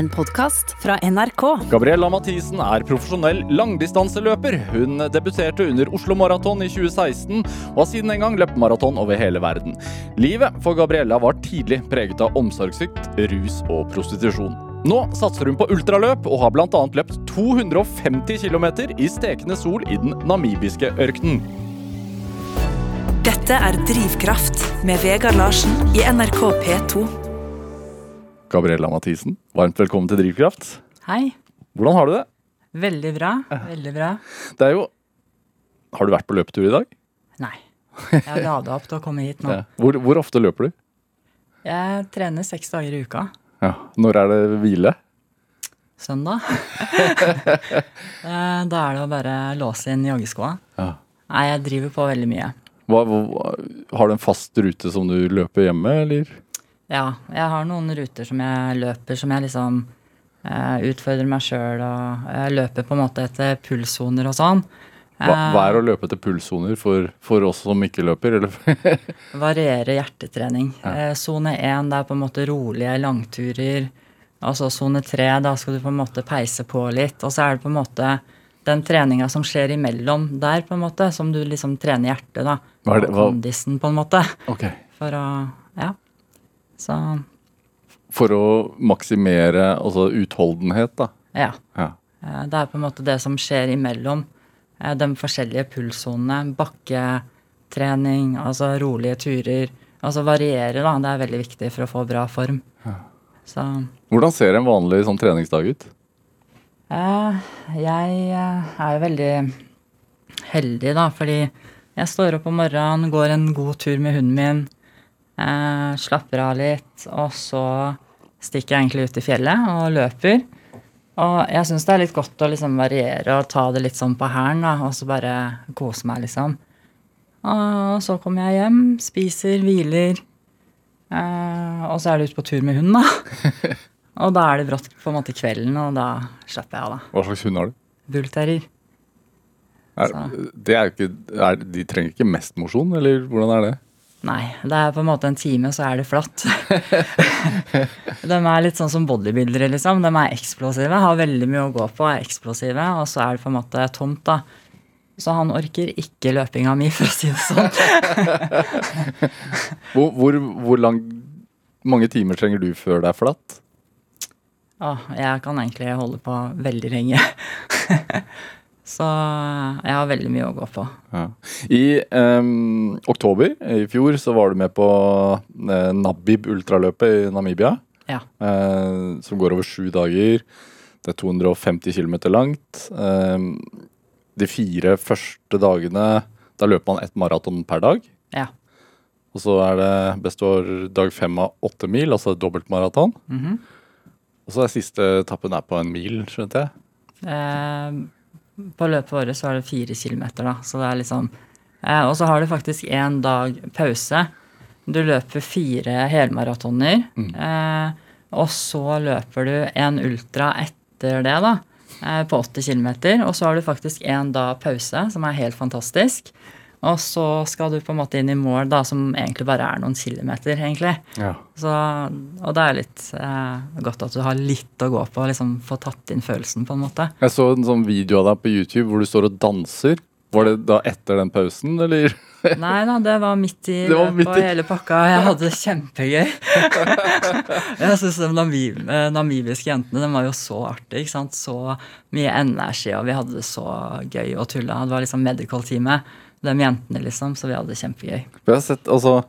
en podkast fra NRK. Gabriella Mathisen er profesjonell langdistanseløper. Hun debuterte under Oslo Maraton i 2016, og har siden en gang løpt maraton over hele verden. Livet for Gabriella var tidlig preget av omsorgssvikt, rus og prostitusjon. Nå satser hun på ultraløp, og har bl.a. løpt 250 km i stekende sol i den namibiske ørkenen. Dette er Drivkraft med Vegard Larsen i NRK P2. Gabriella Mathisen, varmt velkommen til Drivkraft. Hei. Hvordan har du det? Veldig bra. Veldig bra. Det er jo Har du vært på løpetur i dag? Nei. Jeg har lada opp til å komme hit nå. Ja. Hvor, hvor ofte løper du? Jeg trener seks dager i uka. Ja. Når er det hvile? Søndag. Eh, da er det å bare låse inn joggeskoa. Ja. Nei, jeg driver på veldig mye. Hva, hva, har du en fast rute som du løper hjemme, eller? Ja, jeg har noen ruter som jeg løper som jeg liksom eh, utfordrer meg sjøl og jeg løper på en måte etter pulssoner og sånn. Hva, hva er å løpe etter pulssoner for, for oss som ikke løper? Eller? Variere hjertetrening. Sone ja. én, det er på en måte rolige langturer. Og så sone tre, da skal du på en måte peise på litt. Og så er det på en måte den treninga som skjer imellom der, på en måte, som du liksom trener hjertet, da. Hva er det- hva- Kondisen, på en måte. Ok. For å Ja. Så For å maksimere altså utholdenhet, da. ja. Ja. Eh, Det er på en måte det som skjer imellom eh, de forskjellige pulssonene. Bakketrening, altså rolige turer. Altså variere, da. Det er veldig viktig for å få bra form. Så Hvordan ser en vanlig sånn treningsdag ut? eh, jeg er jo veldig heldig, da, fordi jeg står opp om morgenen, går en god tur med hunden min, eh, slapper av litt, og så stikker jeg egentlig ut i fjellet og løper. Og jeg syns det er litt godt å liksom variere og ta det litt sånn på hælen, da, og så bare kose meg, liksom. Og så kommer jeg hjem, spiser, hviler. Eh, og så er det ut på tur med hunden, da. og da er det brått på en måte kvelden, og da slapper jeg av, da. Hva slags hund har du? Bullterrier. Er, det er ikke, er, de trenger ikke mest mosjon, eller hvordan er det? Nei, det er på en måte en time, så er det flatt. de er litt sånn som bodybuildere, liksom. De er eksplosive, har veldig mye å gå på, er eksplosive, og så er det på en måte tomt, da. Så han orker ikke løpinga mi, for å si det sånn. Hvor, hvor, hvor lang, mange timer trenger du før det er flatt? Åh, jeg kan egentlig holde på veldig lenge. så jeg har veldig mye å gå på. Ja. I um, oktober i fjor så var du med på uh, Nabib ultraløpet i Namibia. Ja. Uh, som går over sju dager. Det er 250 km langt. Uh, de fire første dagene da løper man ett maraton per dag. Ja. Og så er det består dag fem av åtte mil, altså dobbeltmaraton. Mhm. Og så er siste etappen er på en mil, skjønte jeg. Eh, på løpet av året så er det fire kilometer, da. Så det er liksom eh, Og så har du faktisk én dag pause. Du løper fire helmaratoner. Eh, og så løper du en ultra etter det, da. Eh, på 80 km. Og så har du faktisk én dag pause, som er helt fantastisk. Og så skal du på en måte inn i mål, da, som egentlig bare er noen kilometer, egentlig. Ja. Så, og det er litt eh, godt at du har litt å gå på, liksom få tatt inn følelsen, på en måte. Jeg så en sånn video av deg på YouTube hvor du står og danser. Var det da etter den pausen, eller? Nei da, det var midt i Det var midt i- hele pakka. Jeg hadde det kjempegøy. jeg syns de namib eh, namibiske jentene de var jo så artige. ikke sant? Så mye energi, og vi hadde det så gøy og tulla. Det var liksom medical-teamet, de jentene, liksom, så vi hadde det kjempegøy. Jeg har sett, altså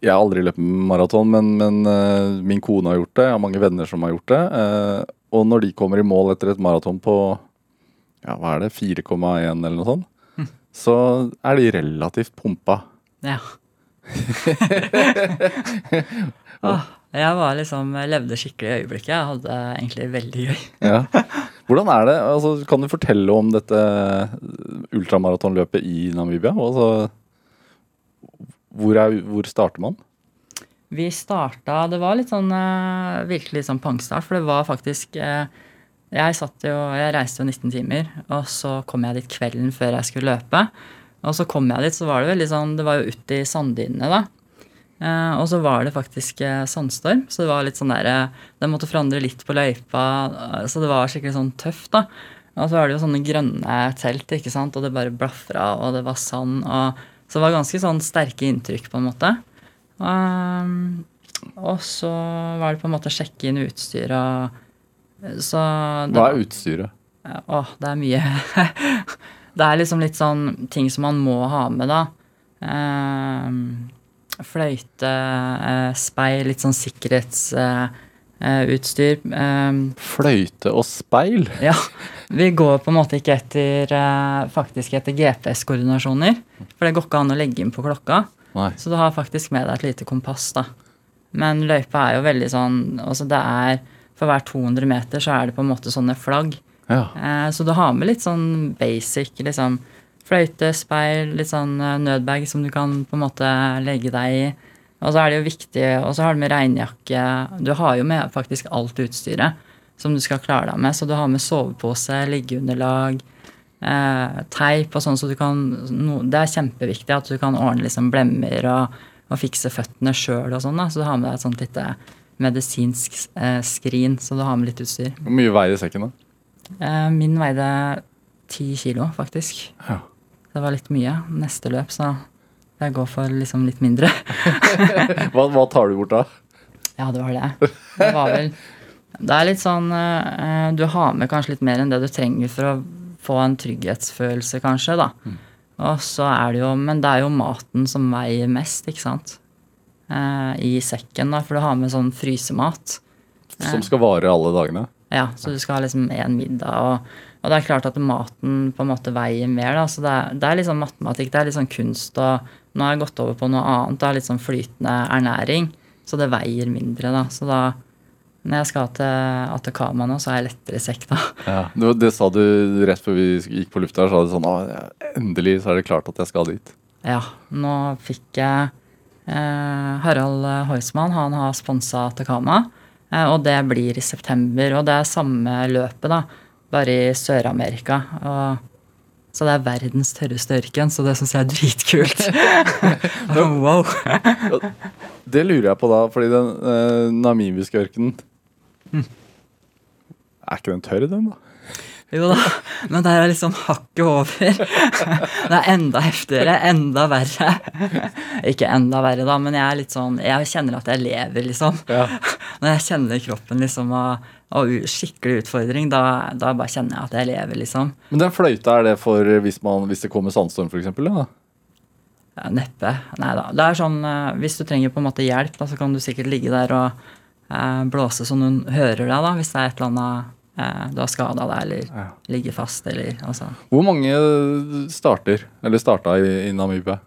Jeg har aldri løpt maraton, men, men uh, min kone har gjort det. Jeg har mange venner som har gjort det. Uh, og når de kommer i mål etter et maraton på ja, hva er det, 4,1 eller noe sånt, så er de relativt pumpa. Ja. Åh, jeg var liksom, levde skikkelig i øyeblikket. Jeg hadde egentlig veldig gøy. Ja. Hvordan er det? Altså, kan du fortelle om dette ultramaratonløpet i Namibia? Altså, hvor, er, hvor starter man? Vi starta Det var litt sånn eh, virkelig sånn pangstart, for det var faktisk eh, Jeg satt jo Jeg reiste jo 19 timer, og så kom jeg dit kvelden før jeg skulle løpe. Og så kom jeg dit, så var det veldig sånn Det var jo ute i sanddynene, da. Eh, og så var det faktisk eh, sandstorm, så det var litt sånn der eh, Den måtte forandre litt på løypa, så det var skikkelig sånn tøft, da. Og så var det jo sånne grønne telt, ikke sant, og det bare blafra, og det var sand. og Så det var ganske sånn sterke inntrykk, på en måte. Um, og så var det på en måte å sjekke inn utstyr og Så det Hva er utstyret? Åh, det er mye. det er liksom litt sånn ting som man må ha med, da. Ehm, fløyte, eh, speil, litt sånn sikkerhetsutstyr. Ehm, Fløyte og speil? ja, vi går på en måte ikke etter eh, faktisk etter GPS-koordinasjoner. For det går ikke an å legge inn på klokka. Nei. Så du har faktisk med deg et lite kompass, da. Men løypa er jo veldig sånn Altså det er For hver 200 meter så er det på en måte sånne flagg. Ja. Eh, så du har med litt sånn basic, liksom fløyte, speil, litt sånn eh, nødbag som du kan på en måte legge deg i. Og så er det jo viktig, og så har du med regnjakke. Du har jo med faktisk alt utstyret som du skal klare deg med. Så du har med sovepose, liggeunderlag, eh, teip og sånn, så du kan no, Det er kjempeviktig at du kan ordne liksom blemmer og, og fikse føttene sjøl og sånn, da. Så du har med deg et sånt lite medisinsk eh, skrin, så du har med litt utstyr. Hvor mye veier sekken, da? Eh, min veide ti kilo, faktisk. Ja. Det var litt mye. Neste løp, så jeg går for liksom litt mindre. Hva, hva tar du bort da? Ja, det var det. Det var vel Det er litt sånn eh, Du har med kanskje litt mer enn det du trenger for å få en trygghetsfølelse, kanskje, da. Og så er det jo Men det er jo maten som veier mest, ikke sant? Eh, I sekken, da, for du har med sånn frysemat. Som skal vare alle dagene? Ja, så du skal ha liksom én middag, og, og det er klart at maten på en måte veier mer, da. Så det er, det er litt sånn matematikk, det er litt sånn kunst, og nå har jeg gått over på noe annet, det er litt sånn flytende ernæring, så det veier mindre, da. Så da, når jeg skal til Atacama nå, så har jeg lettere sekk, da. Ja. Det, det sa du rett før vi gikk på lufta. her, sa du sånn, ja, Endelig så er det klart at jeg skal dit. Ja, nå fikk jeg eh, Harald Heusmann, han har sponsa Atacama. Eh, og det blir i september. Og det er samme løpet, da, bare i Sør-Amerika. Så det er verdens tørreste ørken, så det syns jeg er dritkult. wow. Det lurer jeg på da, fordi den eh, namibiske ørkenen Er ikke den tørr, den, da? Jo da, men det er liksom hakket over. Det er enda heftigere, enda verre. Ikke enda verre, da, men jeg er litt sånn Jeg kjenner at jeg lever, liksom. Ja. Når jeg kjenner kroppen liksom og, og skikkelig utfordring, da, da bare kjenner jeg at jeg lever, liksom. Men den fløyta, er det for hvis, man, hvis det kommer sandstorm, f.eks.? Ja? Ja, Neppe. Nei da. Det er sånn eh, hvis du trenger på en måte hjelp, da, så kan du sikkert ligge der og eh, blåse så noen hører deg, da, hvis det er et eller annet eh, du har skada deg eller Ja. ligger fast eller altså. Hvor mange starter, eller starta i, i Namibia?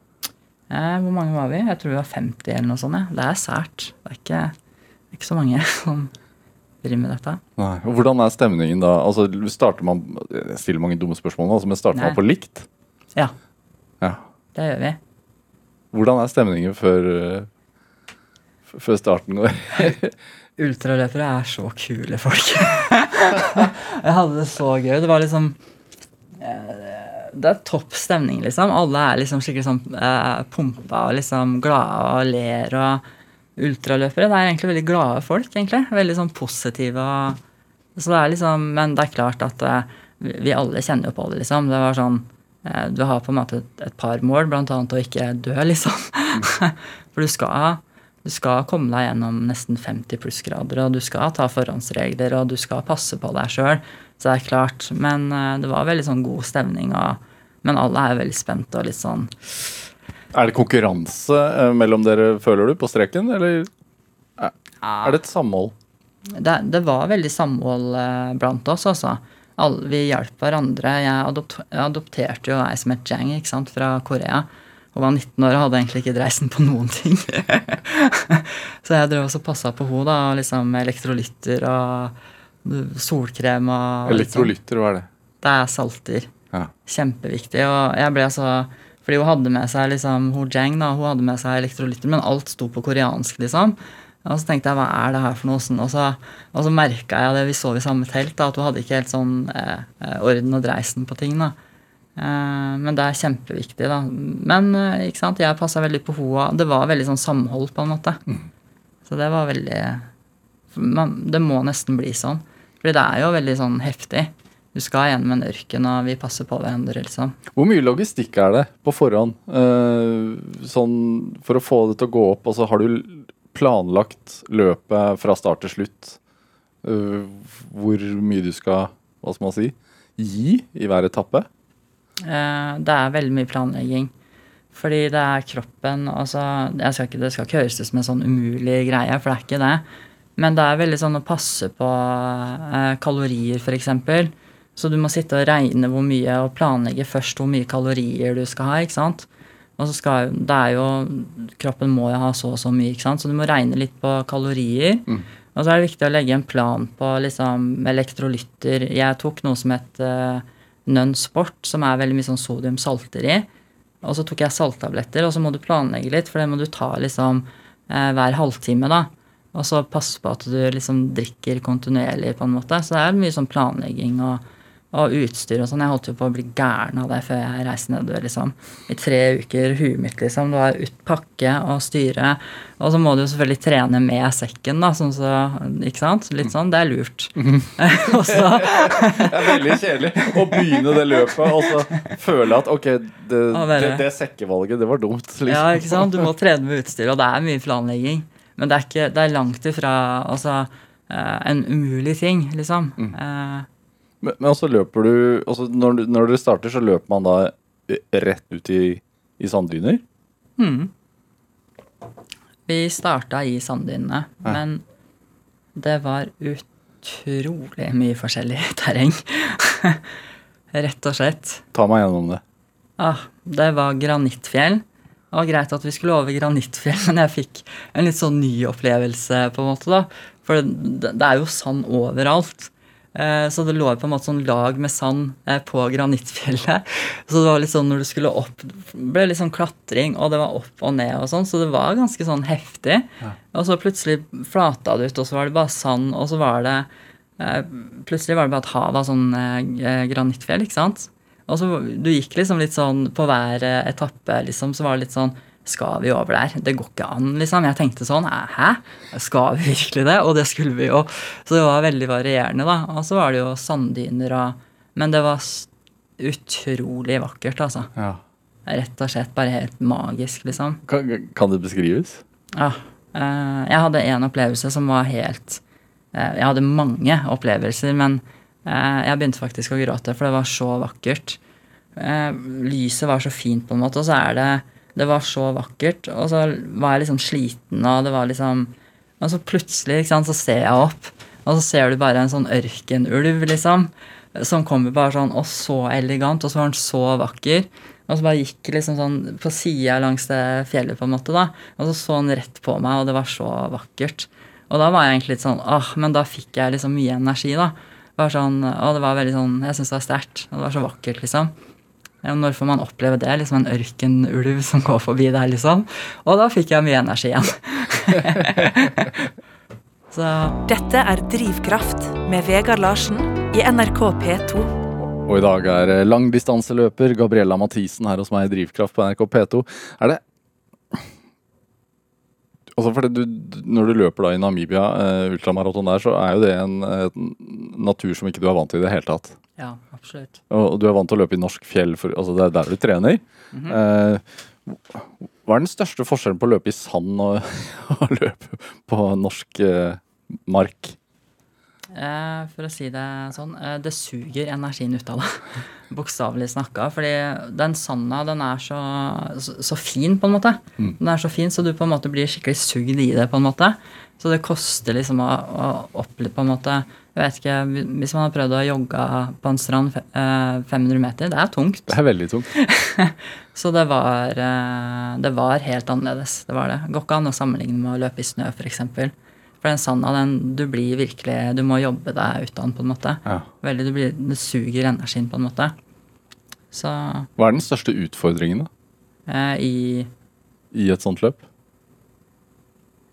Eh, hvor mange var vi? Jeg tror vi var 50 eller noe sånt. Ja. Det er sært. Det er ikke, ikke så mange som driver med dette. Nei. Og hvordan er stemningen da? Altså, starter man, Jeg stiller mange dumme spørsmål altså, men starter Nei. man på likt? Ja, Ja. det gjør vi. Hvordan er stemningen før, eh, før starten går? Ultraløpere er så kule folk. jeg hadde det så gøy. Det var liksom eh, Det er topp stemning, liksom. Alle er liksom skikkelig sånn eh, pumpa og liksom glade og ler og Ultraløpere det er egentlig veldig glade folk, egentlig. Veldig sånn positive Så det er liksom Men det er klart at eh, vi vi alle kjenner jo på det, liksom. Det var sånn eh, Du har på en måte et, et par mål, blant annet å ikke dø, liksom. For du skal du skal komme deg gjennom nesten 50 plussgrader, og du skal ta forhåndsregler, og du skal passe på deg sjøl. Så det er klart. Men eh, det var veldig sånn god stemning, og, men alle er veldig spente og litt sånn Er det konkurranse eh, mellom dere, føler du, på streken? Eller er, det et samhold? Det, det var veldig samhold eh, blant oss, altså. Vi hjalp hverandre. Jeg, adopt, jeg adopterte jo ei som het Jang, ikke sant, fra Korea. Hun var 19 år og hadde egentlig ikke dreisen på noen ting. så jeg drev også passa på henne, da. Liksom elektrolytter og solkrem og. Elektrolytter, hva er det? Det er salter. Ja. Kjempeviktig. Og jeg ble så Fordi hun hadde med seg liksom, hun Jang da, hun hadde med seg elektrolytter, men alt sto på koreansk, liksom. Og så tenkte jeg, hva er det her for noe? Sånn? Og så, og så merka jeg det, vi sov i samme telt, da, at hun hadde ikke helt sånn eh, eh, orden og dreisen på ting. da. Eh, men det er kjempeviktig, da. Men eh, ikke sant, jeg passa veldig på hoa. Det var veldig sånn samhold, på en måte. Så det var veldig man, Det må nesten bli sånn. Fordi det er jo veldig sånn heftig. Du skal gjennom en ørken, og vi passer på hverandre, liksom. Hvor mye logistikk er det på forhånd? Eh, sånn for å få det til å gå opp. Altså, har du planlagt løpet fra start til slutt? Eh, hvor mye du skal, hva skal man si, gi i hver etappe? Eh, det er veldig mye planlegging. Fordi det er kroppen altså, jeg skal ikke, Det skal ikke høres ut som en sånn umulig greie, for det er ikke det. Men det er veldig sånn å passe på kalorier, f.eks. Så du må sitte og regne hvor mye, og planlegge først hvor mye kalorier du skal ha. ikke sant? Og så skal, det er jo, Kroppen må jo ha så og så mye, ikke sant? så du må regne litt på kalorier. Og så er det viktig å legge en plan på liksom, elektrolytter. Jeg tok noe som het uh, Nun Sport, som er veldig mye sånn sodium-salter i. Og så tok jeg salttabletter, og så må du planlegge litt, for det må du ta liksom uh, hver halvtime. da. Og så passe på at du liksom drikker kontinuerlig, på en måte. Så det er mye sånn planlegging og og utstyr og sånn. Jeg holdt jo på å bli gæren av det før jeg reiste nedover, liksom. I tre uker, huet mitt, liksom. Det var ut pakke og styre. Og så må du jo selvfølgelig trene med sekken, da, sånn så Ikke sant? Litt sånn. Det er lurt. og så Det er veldig kjedelig å begynne det løpet og så føle at ok, det, det, det sekkevalget, det var dumt. Liksom. Ja, ikke sant. Du må trene med utstyr, og det er mye planlegging. Men det er, ikke, det er langt ifra altså, en umulig ting, liksom. Mm. Men, men også løper du også når, når, dere starter, så løper man da rett ut i, i sanddyner? Mm. Vi starta i sanddynene, ja. men det var utrolig mye forskjellig terreng. rett og slett. Ta meg gjennom det. Ah, det var granittfjell. Det var greit at vi skulle over granittfjell, men jeg fikk en litt sånn ny opplevelse, på en måte. da. For det, det er jo sand overalt. Eh, så det lå på en måte sånn lag med sand eh, på granittfjellet. Så det var litt sånn når du skulle opp ble litt sånn klatring, og det var opp og ned og sånn, så det var ganske sånn heftig. Ja. Og så plutselig flata det ut, og så var det bare sand, og så var det eh, Plutselig var det bare et hav av sånn granittfjell, ikke sant. Og så du gikk liksom litt sånn på hver etappe, liksom, så var det litt sånn skal vi over der? Det går ikke an, liksom. Jeg tenkte sånn Hæ? Skal vi virkelig det? Og det skulle vi jo. Så det var veldig varierende, da. Og så var det jo sanddyner og Men det var utrolig vakkert, altså. Ja. Rett og slett bare helt magisk, liksom. Kan, kan det beskrives? Ja. Eh, jeg hadde en opplevelse som var helt eh, Jeg hadde mange opplevelser, men eh, jeg begynte faktisk å gråte, for det var så vakkert. Lyset var så fint, på en måte, og så er det det var så vakkert. Og så var jeg liksom sliten, og det var liksom Og så plutselig ikke sant, så ser jeg opp, og så ser du bare en sånn ørkenulv, liksom. Som kommer bare sånn, og så elegant, og så var den så vakker. Og så bare gikk liksom sånn på sida langs det fjellet, på en måte, da. Og så så han rett på meg, og det var så vakkert. Og da var jeg egentlig litt sånn åh, men da fikk jeg liksom mye energi, da. Bare sånn, og det var veldig sånn, Jeg syns det var sterkt. Og det var så vakkert, liksom. Når får man oppleve det? Liksom en ørkenulv som går forbi der, liksom. Og da fikk jeg mye energi igjen. Så. Dette er Drivkraft med Vegard Larsen i NRK P2. Og i dag er langdistanseløper Gabriella Mathisen her hos meg i Drivkraft på NRK P2. Er det Altså for du, Når du løper da i Namibia, eh, ultramaraton der, så er jo det en en natur som ikke du er vant til i det hele tatt. Ja, absolutt. Og, du er vant til å løpe i norsk fjell, for, altså det er der du trener. Mm -hmm. eh, hva er den største forskjellen på å løpe i sand og, og løpe på norsk eh, mark? Eh, for å si det sånn, eh, det suger energien ut av deg. Bokstavelig snakka. Fordi den sanda, den er så, så, så, fin, på en måte. Mm. Den er så fin, så du på en måte blir skikkelig sugd i det, på en måte. Så det koster liksom å, å oppleve på en måte jeg vet ikke, Hvis man har prøvd å jogge på en strand 500 eh, meter, det er tungt. Det er veldig tungt. så det var, eh, det var helt annerledes. Det var det. Går ikke an å sammenligne med å løpe i snø, f.eks. For, eksempel. for den sanda, den, du blir virkelig Du må jobbe deg ut av den, på en måte. Ja. Veldig, du blir, det suger energien, på en måte. Så Hva er den største utfordringen, da? Eh, I I et sånt løp?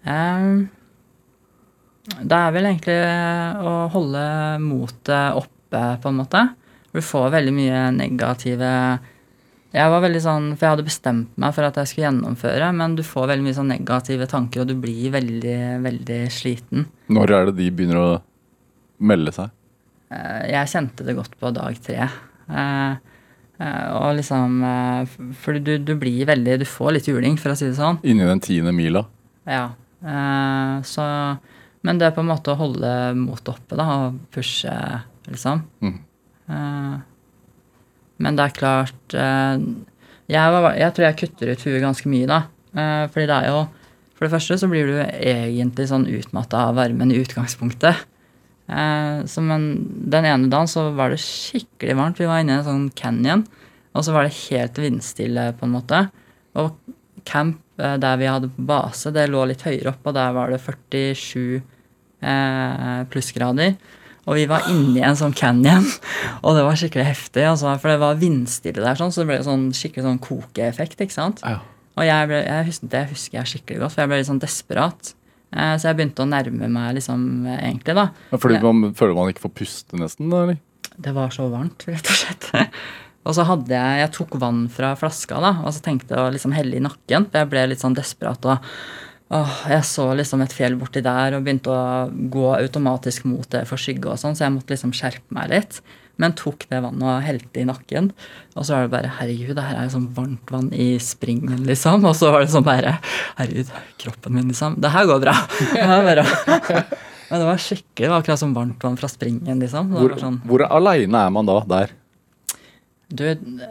Eh, det er vel egentlig å holde motet oppe, på en måte. Du får veldig mye negative Jeg var veldig sånn, For jeg hadde bestemt meg for at jeg skulle gjennomføre, men du får veldig mye sånn negative tanker, og du blir veldig, veldig sliten. Når er det de begynner å melde seg? Eh, Jeg kjente det godt på dag tre. Eh, eh, Og liksom eh, For du, du blir veldig Du får litt juling, for å si det sånn. Inni den tiende mila? Ja. Eh, Så Men det er på en måte å holde motet oppe, da, og pushe, liksom. Mm. Eh, Men det er klart eh, jeg, var, jeg tror jeg kutter ut huet ganske mye, da. Eh, Fordi det er jo For det første så blir du egentlig sånn utmatta av varmen i utgangspunktet. Så men den ene dagen så var det skikkelig varmt. Vi var inne i en sånn canyon, og så var det helt vindstille, på en måte. Og camp der vi hadde base, det lå litt høyere opp, og der var det 47 eh, plussgrader. Og vi var inni en sånn canyon, og det var skikkelig heftig. Altså, for det var vindstille der, sånn, så det ble sånn skikkelig sånn kokeeffekt. ikke sant? Ja. Og jeg ble, jeg husker, det husker jeg skikkelig godt, for jeg ble litt sånn desperat. Eh, så jeg begynte å nærme meg liksom eh, egentlig, da. Fordi Ja. man føler man ikke får puste, nesten? da, Eller? Det var så varmt, rett og slett. og så hadde jeg Jeg tok vann fra flaska, da, og så tenkte jeg å liksom helle i nakken. For jeg ble litt sånn desperat og åh, Jeg så liksom et fjell borti der og begynte å gå automatisk mot det for skygge og sånn, så jeg måtte liksom skjerpe meg litt. Men tok det vannet og helte i nakken. Og så var det bare Herregud, det her er jo sånn varmt vann i springen, liksom. Og så var det sånn bare Herregud, kroppen min, liksom. Det her går bra. Bra. Men det var skikkelig det var akkurat som varmt vann fra springen, liksom. Hvor, var sånn, hvor aleine er man da der? Du,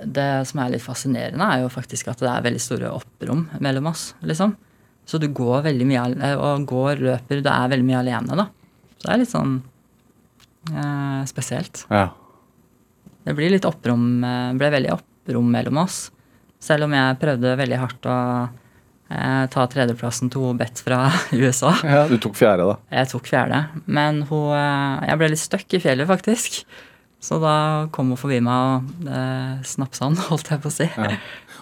det som er litt fascinerende, er jo faktisk at det er veldig store opprom mellom oss, liksom. Så du går veldig mye al- og går, løper, du er veldig mye alene, da. Så det er litt sånn eh, spesielt. Ja. Det blir litt opprom, eh, ble veldig opprom mellom oss. Selv om jeg prøvde veldig hardt å eh, ta tredjeplassen til hun Beth fra USA. ja. Du tok fjerde, da. Jeg tok fjerde, men hun, eh, jeg ble litt stuck i fjellet, faktisk. Så da kom hun forbi meg og eh, snapsa han, holdt jeg på å si. Ja.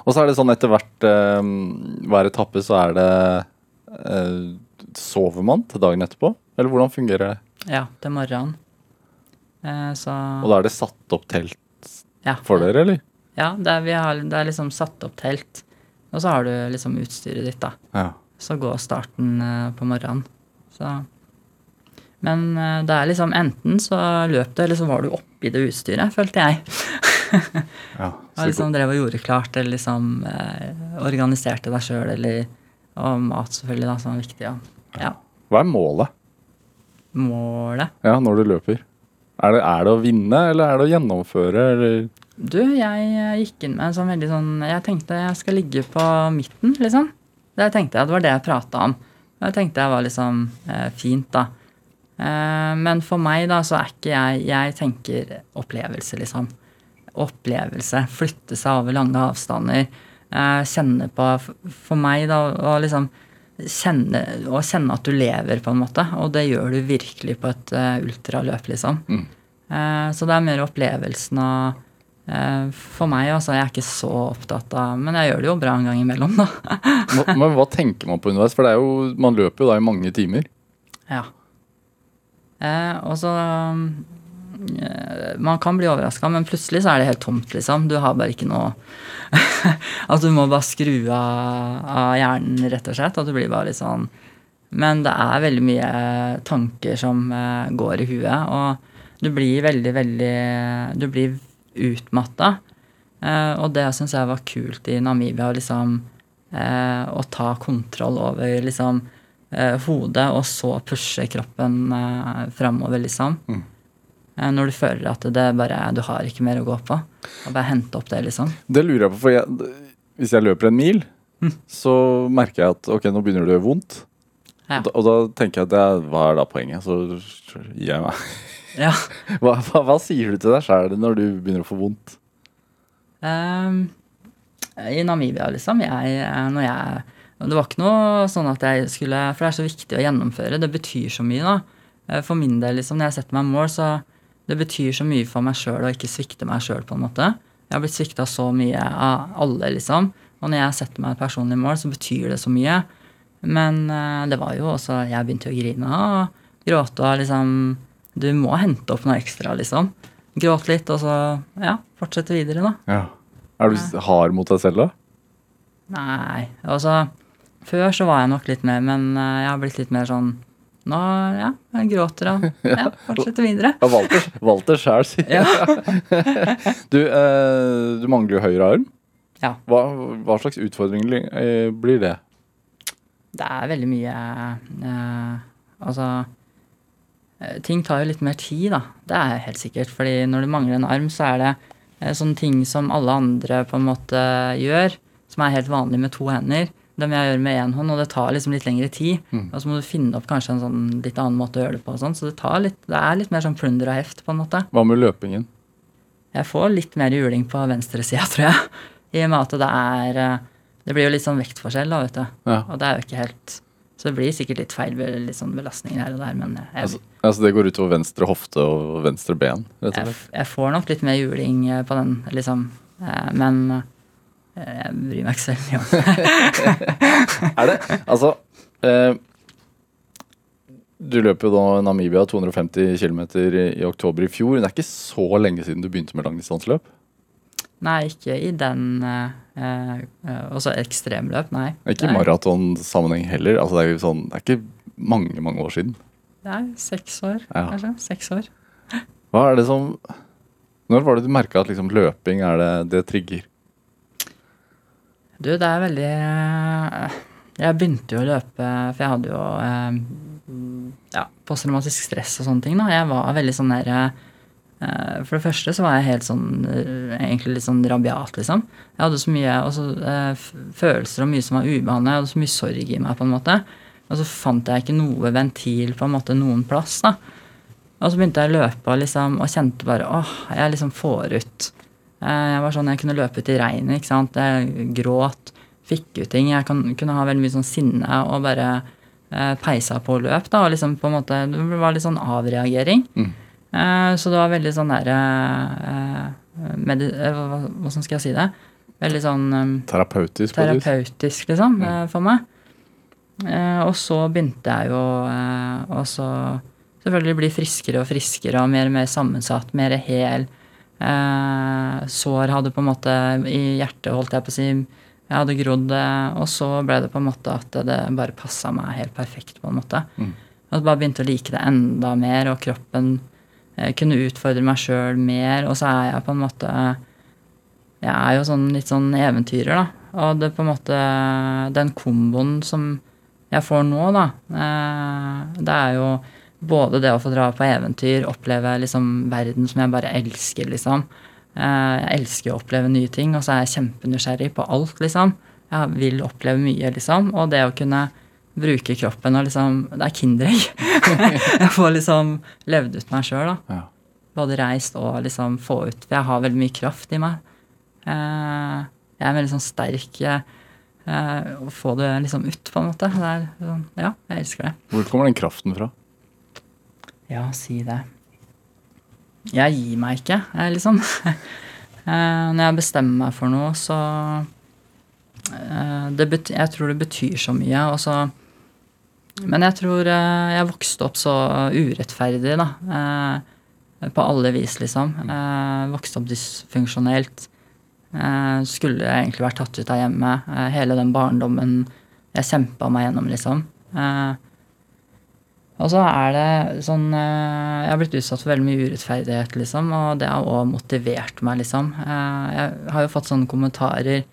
Og så er det sånn etter hvert eh, hver etappe så er det eh, Sover man til dagen etterpå? Eller hvordan fungerer det? Ja, til morgenen. Eh, så Og da er det satt opp telt ja, for dere, eller? Ja, det er, vi har, det er liksom satt opp telt. Og så har du liksom utstyret ditt, da. Ja. Så går starten eh, på morgenen. Så Men eh, det er liksom enten så løp du, eller så var du oppi det utstyret, følte jeg. ja. Og liksom drev og gjorde klart, eller liksom eh, organiserte deg sjøl, eller Og mat, selvfølgelig, da, som er viktig. Ja. ja. Hva er målet Målet ja, når du løper? Er det, er det å vinne, eller er det å gjennomføre, eller Du, jeg eh, gikk inn med en sånn veldig sånn Jeg tenkte jeg skal ligge på midten, liksom. Det tenkte jeg, det var det jeg prata om. Det tenkte jeg var liksom eh, fint, da. Eh, men for meg, da, så er ikke jeg Jeg tenker opplevelse, liksom. Opplevelse. Flytte seg over lange avstander. Eh, kjenne på For meg, da, å liksom kjenne, å kjenne at du lever, på en måte. Og det gjør du virkelig på et eh, ultraløp, liksom. Mm. Så det er mer opplevelsen av For meg, altså, jeg er ikke så opptatt av Men jeg gjør det jo bra en gang imellom, da. Men hva tenker man på underveis? For det er jo, man løper jo da i mange timer. Ja. Eh, og så eh, Man kan bli overraska, men plutselig så er det helt tomt, liksom. Du har bare ikke noe At du må bare skru av, av hjernen, rett og slett. At du blir bare litt sånn Men det er veldig mye tanker som eh, går i huet, og du blir veldig, veldig Du blir utmatta. Og det syns jeg var kult i Namibia, liksom å ta kontroll over liksom hodet, og så pushe kroppen eh, framover, liksom. Mm. Eh, når du føler at det bare Du har ikke mer å gå på. Og bare hente opp det, liksom. Det lurer jeg på, for jeg, hvis jeg løper en mil, Mm. så merker jeg at ok, nå begynner det å gjøre vondt. Ja. Og, da, og da tenker jeg at er, hva er da poenget? Så gir jeg meg. Ja. Hva, hva, hva sier du til deg sjæl når du begynner å få vondt? Um, I Namibia, liksom. Jeg, eh, når jeg Det var ikke noe sånn at jeg skulle For det er så viktig å gjennomføre. Det betyr så mye, da. Eh, For min del, liksom, når jeg setter meg mål, så det betyr så mye for meg sjøl å ikke svikte meg sjøl, på en måte. Jeg har blitt svikta så mye av alle, liksom. Og når jeg setter meg et personlig mål, så betyr det så mye. Men eh, det var jo også Jeg begynte å grine og gråte og liksom Du må hente opp noe ekstra, liksom. gråte litt, og så ja, fortsette videre, da. Ja. Er du hard mot deg selv, da? Nei, altså Før så var jeg nok litt mer, men eh, jeg har blitt litt mer sånn Nå, ja, jeg gråter og ja, fortsetter videre. Ja, Walter, Walter sjæl, sier Ja. Du, eh, du mangler jo høyre arm. ja. Hva, hva slags utfordringer eh, blir det? Det er veldig mye eh, Altså eh, Ting tar jo litt mer tid, da. Det er helt sikkert. fordi når du mangler en arm, så er det eh, sånne ting som alle andre på en måte gjør, som er helt vanlig med to hender. Det må jeg gjøre med én hånd, og det tar liksom litt lengre tid. Mm. Og så må du finne opp kanskje en sånn litt annen måte å gjøre det på. sånn, Så det, tar litt, det er litt mer sånn plunder og heft, på en måte. Hva med løpingen? Jeg får litt mer juling på venstresida, tror jeg. I og med at det er eh, Det blir jo litt sånn vektforskjell, da, vet du. Ja. Og det er jo ikke helt Så det blir sikkert litt feil litt sånn belastninger her og der, men jeg, Altså, altså det går utover venstre hofte og venstre ben, rett og jeg, slett? jeg får nok litt mer juling eh, på den, liksom. Eh, Men jeg bryr meg ikke så om. Er det Altså eh, Du løp jo da Namibia 250 km i, oktober i fjor. Det er ikke så lenge siden du begynte med langdistanseløp? Nei, ikke i den eh, eh, Også ekstremløp, nei. Ikke i maratonsammenheng heller. Altså det, er jo sånn, det er ikke mange mange år siden. Det er seks år, Ja. kanskje. Seks år. Hva er det som Når var det du merka at liksom løping er det, det trigger? Du, det er veldig eh, Jeg begynte jo å løpe, for jeg hadde jo eh, ja, posttraumatisk stress og sånne ting. da. Jeg var veldig sånn der eh, For det første så var jeg helt sånn egentlig litt sånn rabiat, liksom. Jeg hadde så mye også, eh, følelser og mye som var ubehandla. Jeg hadde så mye sorg i meg, på en måte. Og så fant jeg ikke noe ventil på en måte noen plass. da. Og så begynte jeg å løpe liksom, og kjente bare åh, jeg liksom får ut Jeg var sånn, jeg kunne løpe ut i regnet, ikke sant. Jeg gråt, fikk ut ting. Jeg kan, kunne ha veldig mye sånn sinne og bare eh, peisa på løp, da. Og liksom på en måte, det var litt sånn avreagering. Mm. Eh, så det var veldig sånn derre eh, medi- eh, hva, skal jeg si det? Veldig sånn eh, Terapeutisk? terapeutisk, liksom, eh, for meg. Eh, og så begynte jeg jo eh, å så selvfølgelig bli friskere og friskere og mer og mer sammensatt, mer hel. Eh, sår hadde på en måte i hjertet, holdt jeg på å si. Jeg hadde grodd, og så ble det på en måte at det bare passa meg helt perfekt. på en måte. Mm. jeg bare begynte å like det enda mer, og kroppen eh, kunne utfordre meg sjøl mer. Og så er jeg på en måte Jeg er jo sånn litt sånn eventyrer, da. Og det på en måte Den komboen som jeg får nå, da, eh, det er jo både det å få dra på eventyr, oppleve liksom verden som jeg bare elsker, liksom. Eh, Jeg elsker å oppleve nye ting, og så er jeg kjempenysgjerrig på alt, liksom. Jeg vil oppleve mye, liksom. Og det å kunne bruke kroppen og liksom Det er Kinderegg. jeg får liksom levd ut meg sjøl, da. Ja. Både reist og liksom få ut For jeg har veldig mye kraft i meg. Eh, Jeg er veldig sånn sterk. eh, Å få det liksom ut, på en måte. Er sånn, ja, jeg elsker det. Hvor kommer den kraften fra? Ja, si det. Jeg gir meg ikke, liksom. Eh, Når jeg bestemmer meg for noe, så eh, Jeg tror det betyr så mye, og så Men jeg tror eh, jeg vokste opp så urettferdig, da. På alle vis, liksom. Eh, Vokste opp dysfunksjonelt. Skulle egentlig vært tatt ut av hjemmet. Hele den barndommen jeg kjempa meg gjennom, liksom. Og så er det sånn eh, Jeg har blitt utsatt for veldig mye urettferdighet, liksom, og det har òg motivert meg, liksom. Eh, Jeg har jo fått sånne kommentarer.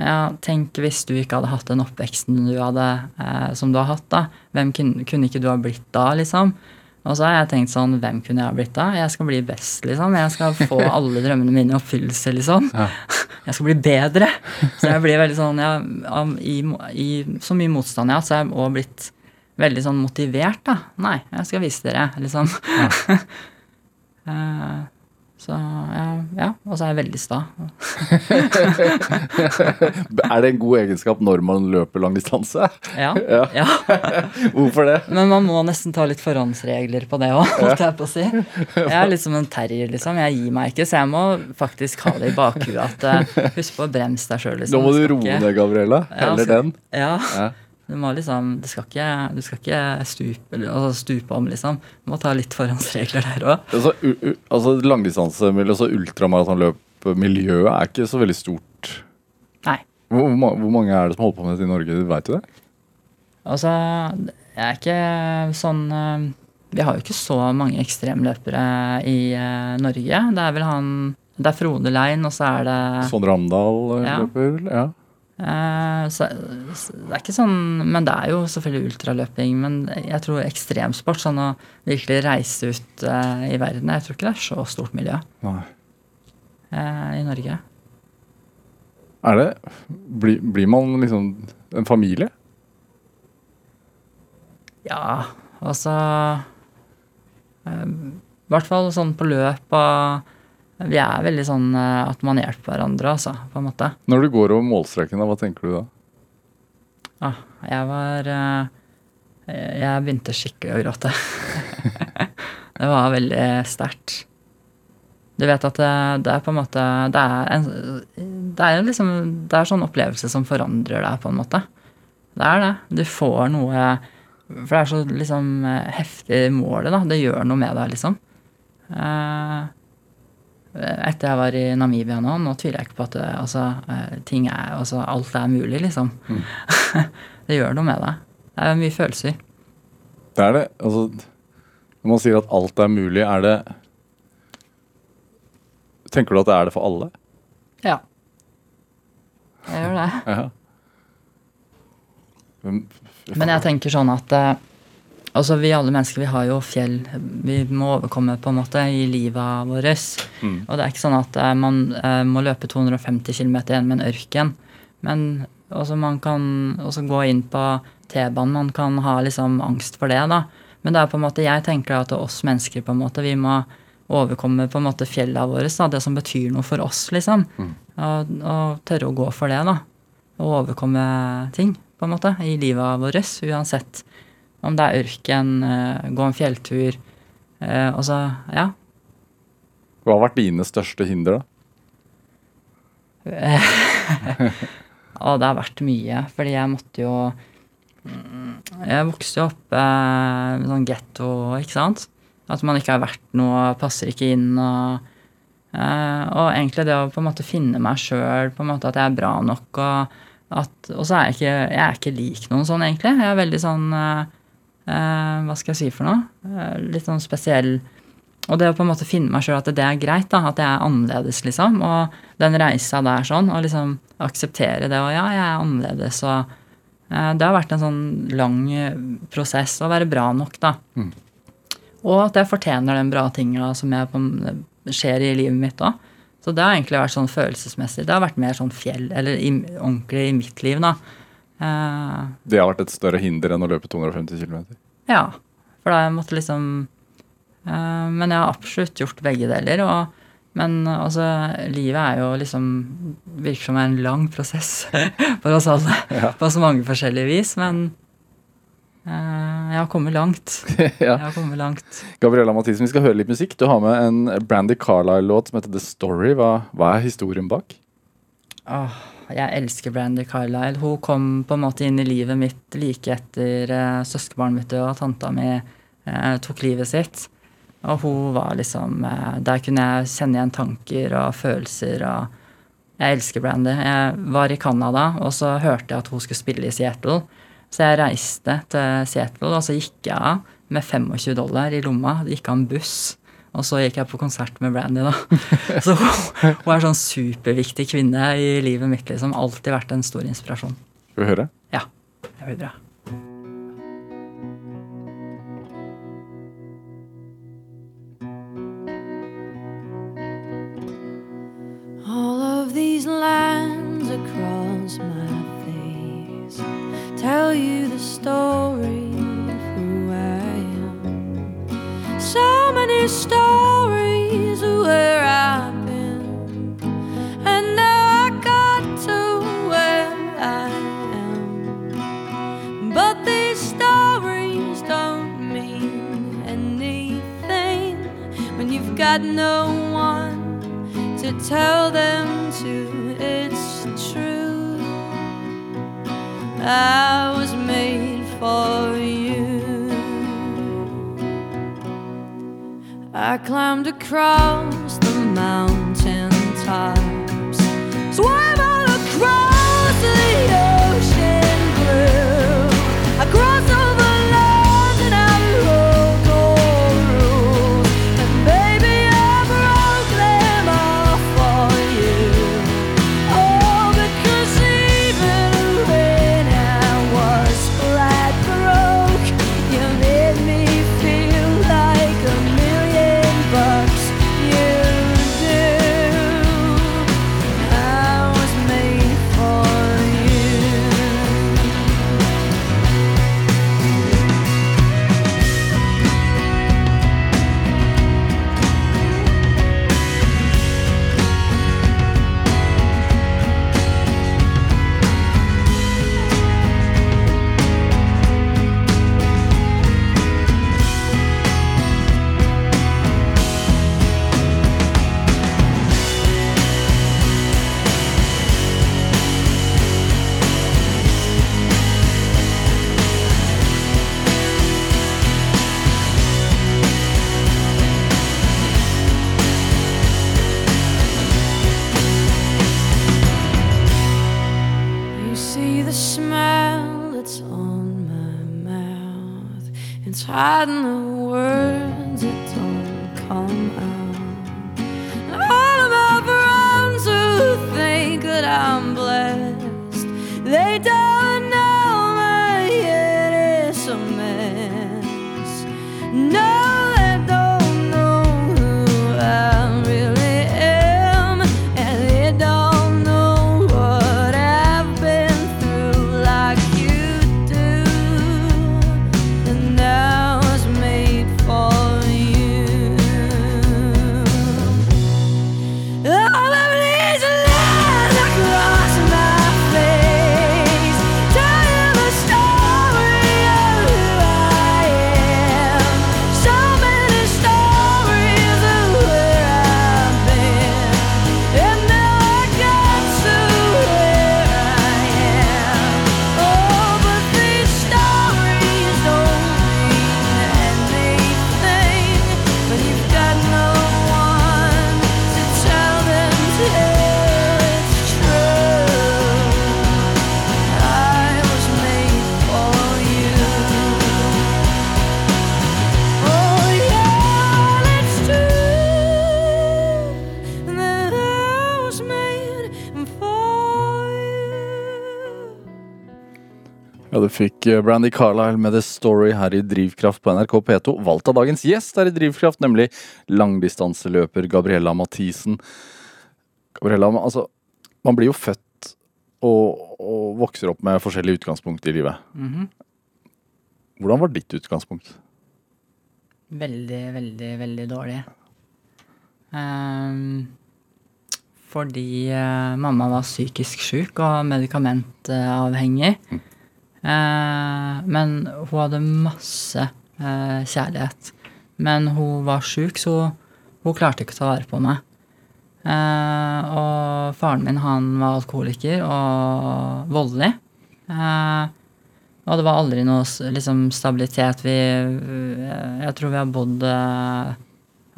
Ja, tenk hvis du ikke hadde hatt den oppveksten du hadde, eh, som du har hatt, da. Hvem kunne, kunne ikke du ha blitt da, liksom? Og så har jeg tenkt sånn, hvem kunne jeg ha blitt da? Jeg skal bli best, liksom. Jeg skal få alle drømmene mine i oppfyllelse, liksom. Ja. Jeg skal bli bedre. Så jeg blir veldig sånn, ja, i, i så mye motstand jeg har hatt, så har jeg òg blitt veldig sånn motivert, da. Nei, jeg skal vise dere, liksom. Eh, så ja, ja. Og så er jeg veldig sta. Er det en god egenskap når man løper lang distanse? Ja, Ja. ja. Hvorfor det? Men man må nesten ta litt forhåndsregler på det òg, holdt jeg på å si. Jeg er litt som en terrier, liksom. Jeg gir meg ikke, så jeg må faktisk ha det i bakhuet at eh, husk på å bremse deg sjøl, liksom. Nå må du roe deg, Gabriella. Ja, Heller den. den. Ja. Du må liksom Du skal ikke, du skal ikke stupe, altså stupe om, liksom. Du må ta litt forhåndsregler der òg. Altså, altså langdistansemiljøet, altså ultramaratonløpmiljøet, er ikke så veldig stort. Nei. Hvor, hvor, mange er det som holder på med dette i Norge? Veit du det? Altså, jeg er ikke sånn eh, Vi har jo ikke så mange ekstremløpere i eh, Norge. Det er vel han Det er Frode Lein, og så er det Sondre Amdal Ja. løper? Ja. Eh, så, det er ikke sånn Men det er jo selvfølgelig ultraløping. Men jeg tror ekstremsport, sånn å virkelig reise ut eh, i verden Jeg tror ikke det er så stort miljø Nei. eh, i Norge. Er det blir, blir man liksom en familie? Ja, altså I hvert fall sånn på løp og Vi er veldig sånn eh, at man hjelper hverandre, altså, på en måte. Når du går over målstreken, hva tenker du da? Ah, jeg var eh, Jeg begynte skikkelig å gråte. det var veldig sterkt. Du vet at det, det er på en måte Det er en Det er liksom Det er sånn opplevelse som forandrer deg, på en måte. Det er det. Du får noe For det er så liksom eh, heftig målet, da. Det gjør noe med deg, liksom. Eh, etter jeg var i Namibia nå, nå tviler jeg ikke på at det, altså, eh, ting er, altså, alt er mulig, liksom. det gjør noe med deg. Det er mye følelser. Det er det. Altså, når man sier at alt er mulig, er det Tenker du at det er det for alle? Ja. Jeg gjør det. Ja. Men, Men jeg tenker sånn at eh, altså vi alle mennesker vi har jo fjell vi må overkomme på en måte i livet vårt. Mm. Og det er ikke sånn at eh, man eh, må løpe 250 km gjennom en ørken. Men også man kan også gå inn på T-banen. Man kan ha liksom angst for det, da. Men det er på en måte, jeg tenker at oss mennesker på en måte, vi må overkomme på en måte fjellene våre. Da, det som betyr noe for oss, liksom. Og, og tørre å gå for det, da. Og overkomme ting, på en måte, i livet vårt. Uansett om det er ørken, eh, gå en fjelltur. Eh, og så, ja. Hva har vært dine største hinder, da? Og det har vært mye, fordi jeg måtte jo mm, Jeg vokste jo opp eh, i sånn getto, ikke sant? At man ikke har vært noe, passer ikke inn og eh, Og egentlig det å på en måte finne meg sjøl, at jeg er bra nok og at Og så er jeg ikke Jeg er ikke lik noen sånn, egentlig. Jeg er veldig sånn eh, Hva skal jeg si for noe? Eh, litt sånn spesiell og det å på en måte finne meg sjøl at det er greit, da, at jeg er annerledes, liksom. Og den reisa der sånn, og liksom akseptere det. Og ja, jeg er annerledes, og eh, Det har vært en sånn lang eh, prosess å være bra nok, da. Mm. Og at jeg fortjener den bra tinga som på, skjer i livet mitt òg. Så det har egentlig vært sånn følelsesmessig. Det har vært mer sånn fjell, eller i, ordentlig i mitt liv, da. Eh, Det har vært et større hinder enn å løpe 250 km. ja. For da jeg måtte liksom uh, Men jeg har absolutt gjort begge deler. Og, men altså, livet er jo liksom Virker som en lang prosess for oss alle. Ja. På så mange forskjellige vis. Men uh, jeg har kommet langt. Jeg har kommet langt. Gabriella Mathisen, vi skal høre litt musikk. Du har med en Brandy Carlisle-låt som heter The Story. Hva, hva er historien bak? Åh, jeg elsker Brandy Carlisle. Hun kom på en måte inn i livet mitt like etter uh, søskenbarnet mitt og tanta mi uh, tok livet sitt. Og hun var liksom uh, Der kunne jeg kjenne igjen tanker og følelser og Jeg elsker Brandy. Jeg var i Canada, og så hørte jeg at hun skulle spille i Seattle. Så jeg reiste til Seattle, og så gikk jeg av med 25 dollar i lomma. Det gikk av en buss. Og så gikk jeg på konsert med Brandy, da. Så hun, er sånn superviktig kvinne i livet mitt, liksom. Alltid vært en stor inspirasjon. Skal vi høre? Ja, det blir bra. All of these lines across my face tell you the story of who I am. So many stories got no one to tell them to. It's true. I was made for you. I climbed across the mountain tops, I don't know fikk eh, Brandy Carlisle med The Story her i Drivkraft på NRK P2. Valgt av dagens gjest her i Drivkraft, nemlig langdistanseløper Gabriella Mathisen. Gabriella, altså, man blir jo født og, og vokser opp med forskjellige utgangspunkt i livet. Hvordan var ditt utgangspunkt? Veldig, veldig, veldig dårlig. Um, fordi uh, mamma var psykisk syk og medikamentavhengig. Eh, men hun hadde masse eh, kjærlighet. Men hun var syk, så hun klarte ikke å ta vare på meg. Eh, og faren min han var alkoholiker og voldelig. Eh, og det var aldri noe liksom, stabilitet. Vi, jeg tror vi har bodd eh,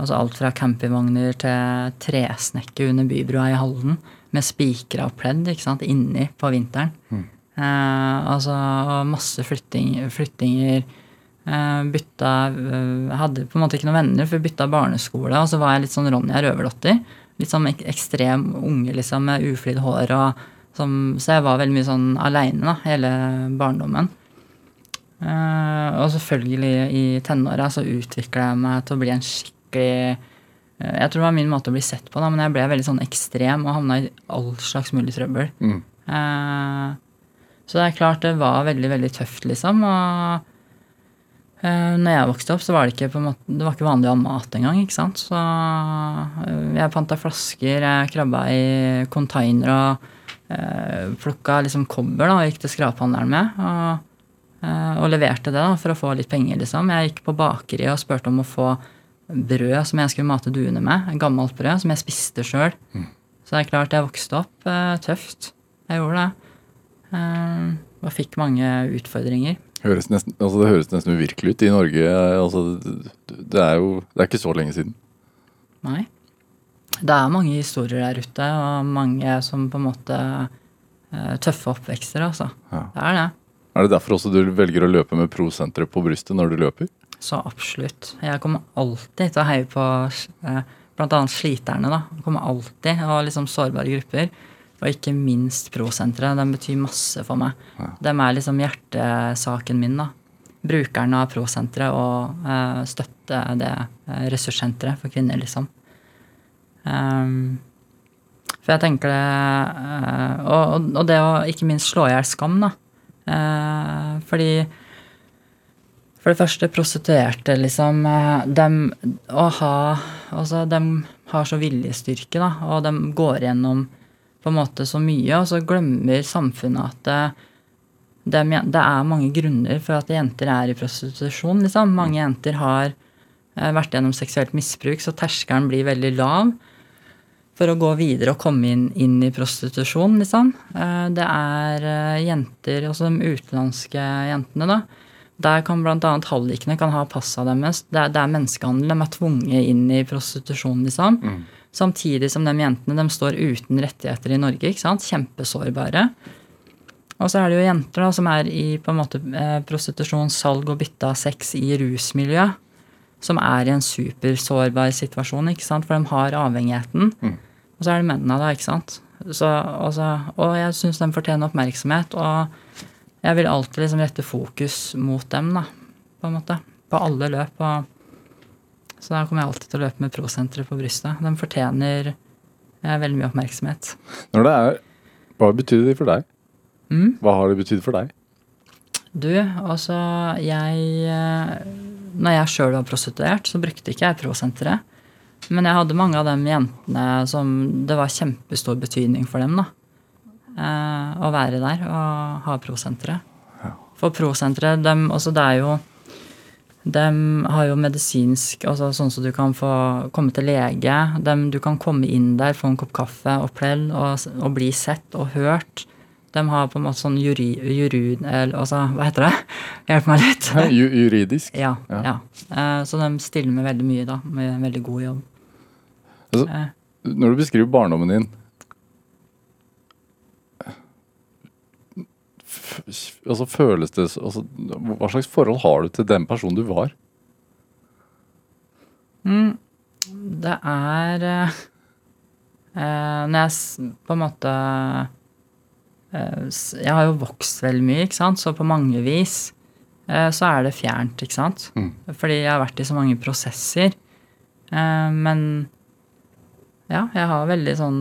altså alt fra campingvogner til tresnekke under Bybrua i Halden med spikra pledd ikke sant, inni på vinteren. Eh, altså og masse flytting, flyttinger. Eh, bytta eh, Hadde på en måte ikke noen venner, for bytta barneskole. Og så var jeg litt sånn Ronja Røverdotter. Litt sånn ek ekstrem unge liksom, med uflidd hår. Og, som, så jeg var veldig mye sånn aleine hele barndommen. Eh, og selvfølgelig i tenåra så utvikla jeg meg til å bli en skikkelig eh, Jeg tror det var min måte å bli sett på, da, men jeg ble veldig sånn ekstrem og havna i all slags mulig trøbbel. Mm. Eh, så det er klart det var veldig, veldig tøft, liksom. Og uh, når jeg vokste opp, så var det ikke på en måte, det var ikke vanlig å ha mat engang. ikke sant? Så eh, jeg panta flasker, jeg krabba i containere og uh, plukka liksom kobber da, og gikk til skraphandleren med. Og, eh, og leverte det da, for å få litt penger, liksom. Jeg gikk på bakeriet og spurte om å få brød som jeg skulle mate duene med. Gammelt brød som jeg spiste sjøl. Så det er klart jeg vokste opp eh, tøft. Jeg gjorde det. Eh, og fikk mange utfordringer. Høres nesten, altså det høres nesten uvirkelig ut i Norge. Altså, det er jo det er ikke så lenge siden. Nei. Det er mange historier der ute, og mange som på en måte eh, Tøffe oppvekster, altså. Ja. Det er det. Er det derfor også du velger å løpe med pro-senteret på brystet når du løper? Så absolutt. Jeg kommer alltid til å heie på eh, bl.a. sliterne. da. Jeg kommer alltid, Og liksom sårbare grupper. Og ikke minst Prosenteret. De betyr masse for meg. Ja. De er liksom hjertesaken min. da. Brukerne av Pro-senteret og uh, støtte det eh, ressurssenteret for kvinner, liksom. Um, for jeg tenker det uh, og, og det å ikke minst slå i hjel skam, da. Uh, fordi for det første, prostituerte, liksom. Dem ha Altså, dem har så viljestyrke, da, og de går gjennom på en måte så mye, og så glemmer samfunnet at det, det er mange grunner for at jenter er i prostitusjon, liksom. Mange jenter har eh, vært gjennom seksuelt misbruk, så terskelen blir veldig lav for å gå videre og komme inn, inn i prostitusjon, liksom. Eh, Det er eh, jenter, også de utenlandske jentene, da. Der kan bl.a. hallikene kan ha passa deres. Det er, det er menneskehandel. De er tvunget inn i prostitusjon, liksom. Samtidig som de jentene de står uten rettigheter i Norge. ikke sant? Kjempesårbare. Og så er det jo jenter da, som er i på en måte eh, prostitusjon, salg og bytte av sex i rusmiljø. Som er i en supersårbar situasjon, ikke sant? for de har avhengigheten. Og så er det mennene, da, ikke sant. Så, og, så, og jeg syns de fortjener oppmerksomhet. Og jeg vil alltid liksom rette fokus mot dem, da, på en måte. På alle løp. Og, så da kommer jeg alltid til å løpe med prosenteret på brystet. De fortjener eh, veldig mye oppmerksomhet. Når det er, Hva betyr det for deg? Mm. Hva har det betydd for deg? Du, altså jeg eh, Når jeg sjøl var prostituert, så brukte ikke jeg prosenteret. Men jeg hadde mange av de jentene som det var kjempestor betydning for dem. da. Eh, å være der og ha prosenteret. For prosenteret, de, altså det er jo De har jo medisinsk altså Sånn som du kan få komme til lege. De, du kan komme inn der, få en kopp kaffe og plell og, og bli sett og hørt. De har på en måte sånn juri. Eller altså, hva heter det? Hjelp meg litt. Ja, juridisk? Ja. Ja. ja. Eh, så de stiller med veldig mye, da. Med en veldig god jobb. Altså, Eh, når du beskriver barndommen din altså Føles det altså, Hva slags forhold har du til den personen du var? Det er eh, eh, Når jeg på en måte eh, Jeg har jo vokst veldig mye, ikke sant, så på mange vis eh, så er det fjernt, ikke sant. Mm. Fordi jeg har vært i så mange prosesser. Eh, men ja, jeg har veldig sånn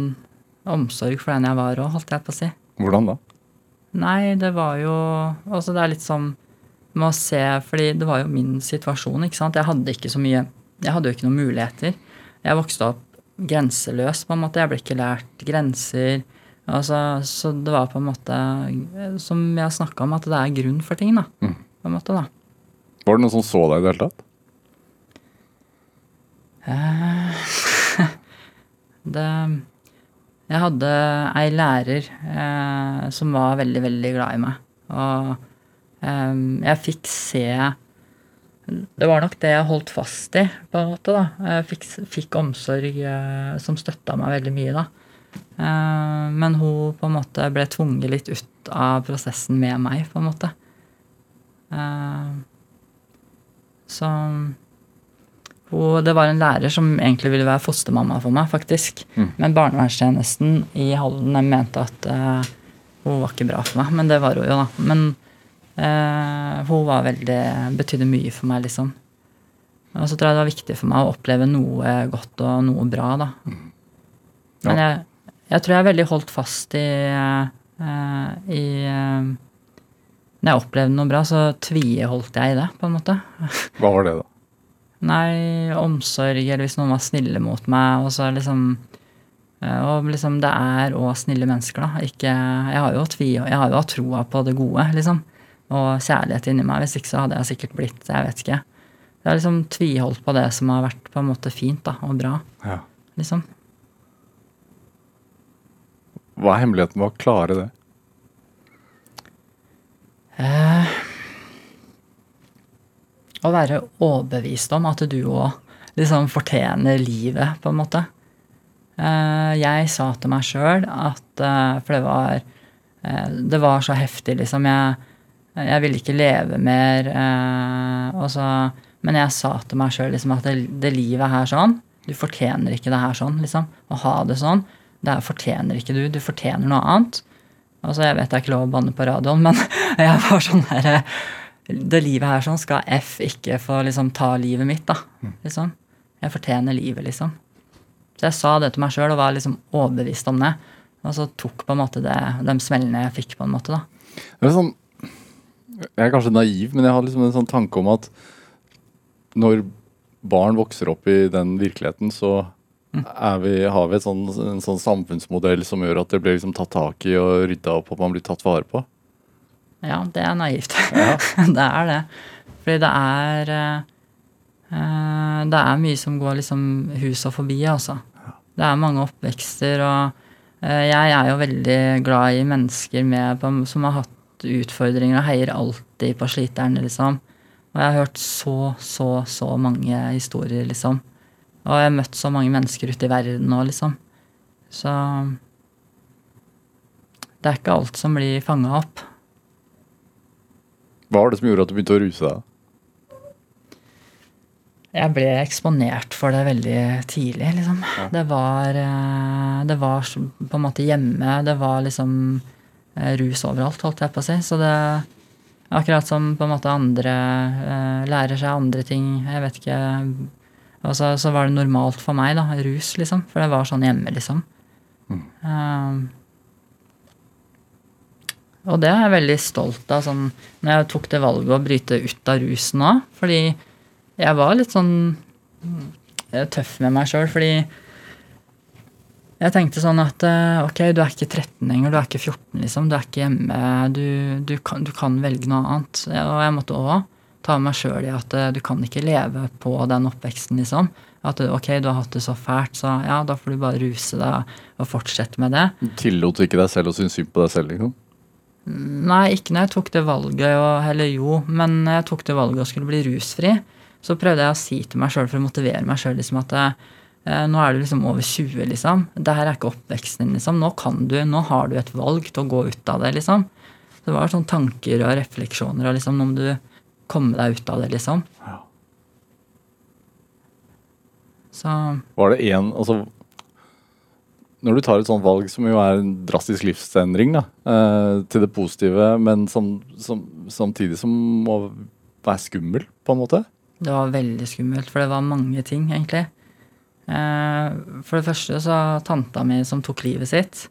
omsorg for den jeg var òg, holdt jeg på å si. Hvordan da? Nei, det var jo Altså, det er litt sånn med å se Fordi det var jo min situasjon, ikke sant. Jeg hadde ikke så mye Jeg hadde jo ikke noen muligheter. Jeg vokste opp grenseløs, på en måte. Jeg ble ikke lært grenser. Altså, så det var på en måte eh, Som jeg har snakka om, at det er grunn for ting, da. Mm. På en måte, da. Var det noen som så deg i det hele tatt? Det Jeg hadde ei lærer eh, som var veldig, veldig glad i meg. Og eh, jeg fikk se Det var nok det jeg holdt fast i, på en måte. da. Jeg fikk, fikk omsorg eh, som støtta meg veldig mye, da. Eh, men hun på en måte ble tvunget litt ut av prosessen med meg, på en måte. Eh, så hun, det var en lærer som egentlig ville være fostermamma for meg, faktisk. Men barnevernstjenesten i Halden mente at uh, hun var ikke bra for meg. Men det var hun jo, da. Men uh, hun var veldig betydde mye for meg, liksom. Og så tror jeg det var viktig for meg å oppleve noe godt og noe bra, da. Men jeg, jeg tror jeg veldig holdt fast i, uh, i Når jeg opplevde noe bra, så tviholdt jeg i det, på en måte. Hva var det, da? Nei, omsorg, eller hvis noen var snille mot meg, og så liksom eh, Og liksom, det er òg snille mennesker, da. Ikke Jeg har jo tvi, jeg har jo hatt troa på det gode, liksom. Og kjærlighet inni meg. Hvis ikke så hadde jeg sikkert blitt Jeg vet ikke. Jeg har liksom tviholdt på det som har vært på en måte fint da, og bra, Ja. liksom. Hva er hemmeligheten med å klare det? Eh, å være overbevist om at du òg liksom fortjener livet, på en måte. Eh, jeg sa til meg sjøl at eh, For det var eh, Det var så heftig, liksom. Jeg, jeg ville ikke leve mer. så, men jeg sa til meg sjøl liksom, at det, det livet her sånn Du fortjener ikke det her sånn, liksom. Å ha det sånn. Det fortjener ikke du. Du fortjener noe annet. Altså, jeg vet det er ikke lov å banne på radioen, men jeg var sånn herre Det livet her sånn skal F ikke få liksom ta livet mitt, da. Liksom. Jeg fortjener livet, liksom. Så jeg sa det til meg sjøl og var liksom overbevist om det. Og så tok på en måte det, de smellene jeg fikk, på en måte, da. Det er sånn, jeg er kanskje naiv, men jeg har liksom en sånn tanke om at når barn vokser opp i den virkeligheten, så vi, har vi sånn, en sånn samfunnsmodell som gjør at det blir liksom tatt tak i og rydda opp, og man blir tatt vare på. Ja, det er naivt. Ja. det er det. Fordi det er eh, Det er mye som går liksom husa forbi, altså. Det er mange oppvekster, og eh, jeg er jo veldig glad i mennesker med, på, som har hatt utfordringer, og heier alltid på sliterne, liksom. Og jeg har hørt så, så, så mange historier, liksom. Og jeg har møtt så mange mennesker ute i verden nå, liksom. Så det er ikke alt som blir fanga opp. Hva var det som gjorde at du begynte å ruse deg? Jeg ble eksponert for det veldig tidlig, liksom. Det var eh, Det var på en måte hjemme. Det var liksom eh, rus overalt, holdt jeg på å si. Så det Akkurat som på en måte andre eh, lærer seg andre ting. Jeg vet ikke Og så, så var det normalt for meg, da. Rus, liksom. For det var sånn hjemme, liksom. Eh, og det er jeg veldig stolt av, sånn når jeg tok det valget å bryte ut av rusen òg. Fordi jeg var litt sånn eh, tøff med meg sjøl, fordi jeg tenkte sånn at eh, ok, du er ikke 13 lenger, du er ikke 14, liksom. Du er ikke hjemme. Du, du, kan, du kan velge noe annet. Og jeg måtte òg ta meg sjøl i at eh, du kan ikke leve på den oppveksten, liksom. At ok, du har hatt det så fælt, så ja, da får du bare ruse deg og fortsette med det. Tillot ikke deg selv å synes synd på deg selv? liksom? Nei, ikke når jeg tok det valget, og, eller jo, men når jeg tok det valget og skulle bli rusfri, så prøvde jeg å si til meg sjøl for å motivere meg sjøl liksom at eh, nå er du liksom over 20, liksom. Det her er ikke oppveksten din, liksom. Nå kan du, nå har du et valg til å gå ut av det, liksom. Det var sånne tanker og refleksjoner og liksom, om du komme deg ut av det, liksom. Ja. Så Var det én altså, Når du tar et sånt valg, som jo er en drastisk livsendring da, eh, til det positive, men som, som, samtidig som må være skummel, på en måte Det var veldig skummelt, for det var mange ting, egentlig. Eh, for det første så tanta mi som tok livet sitt.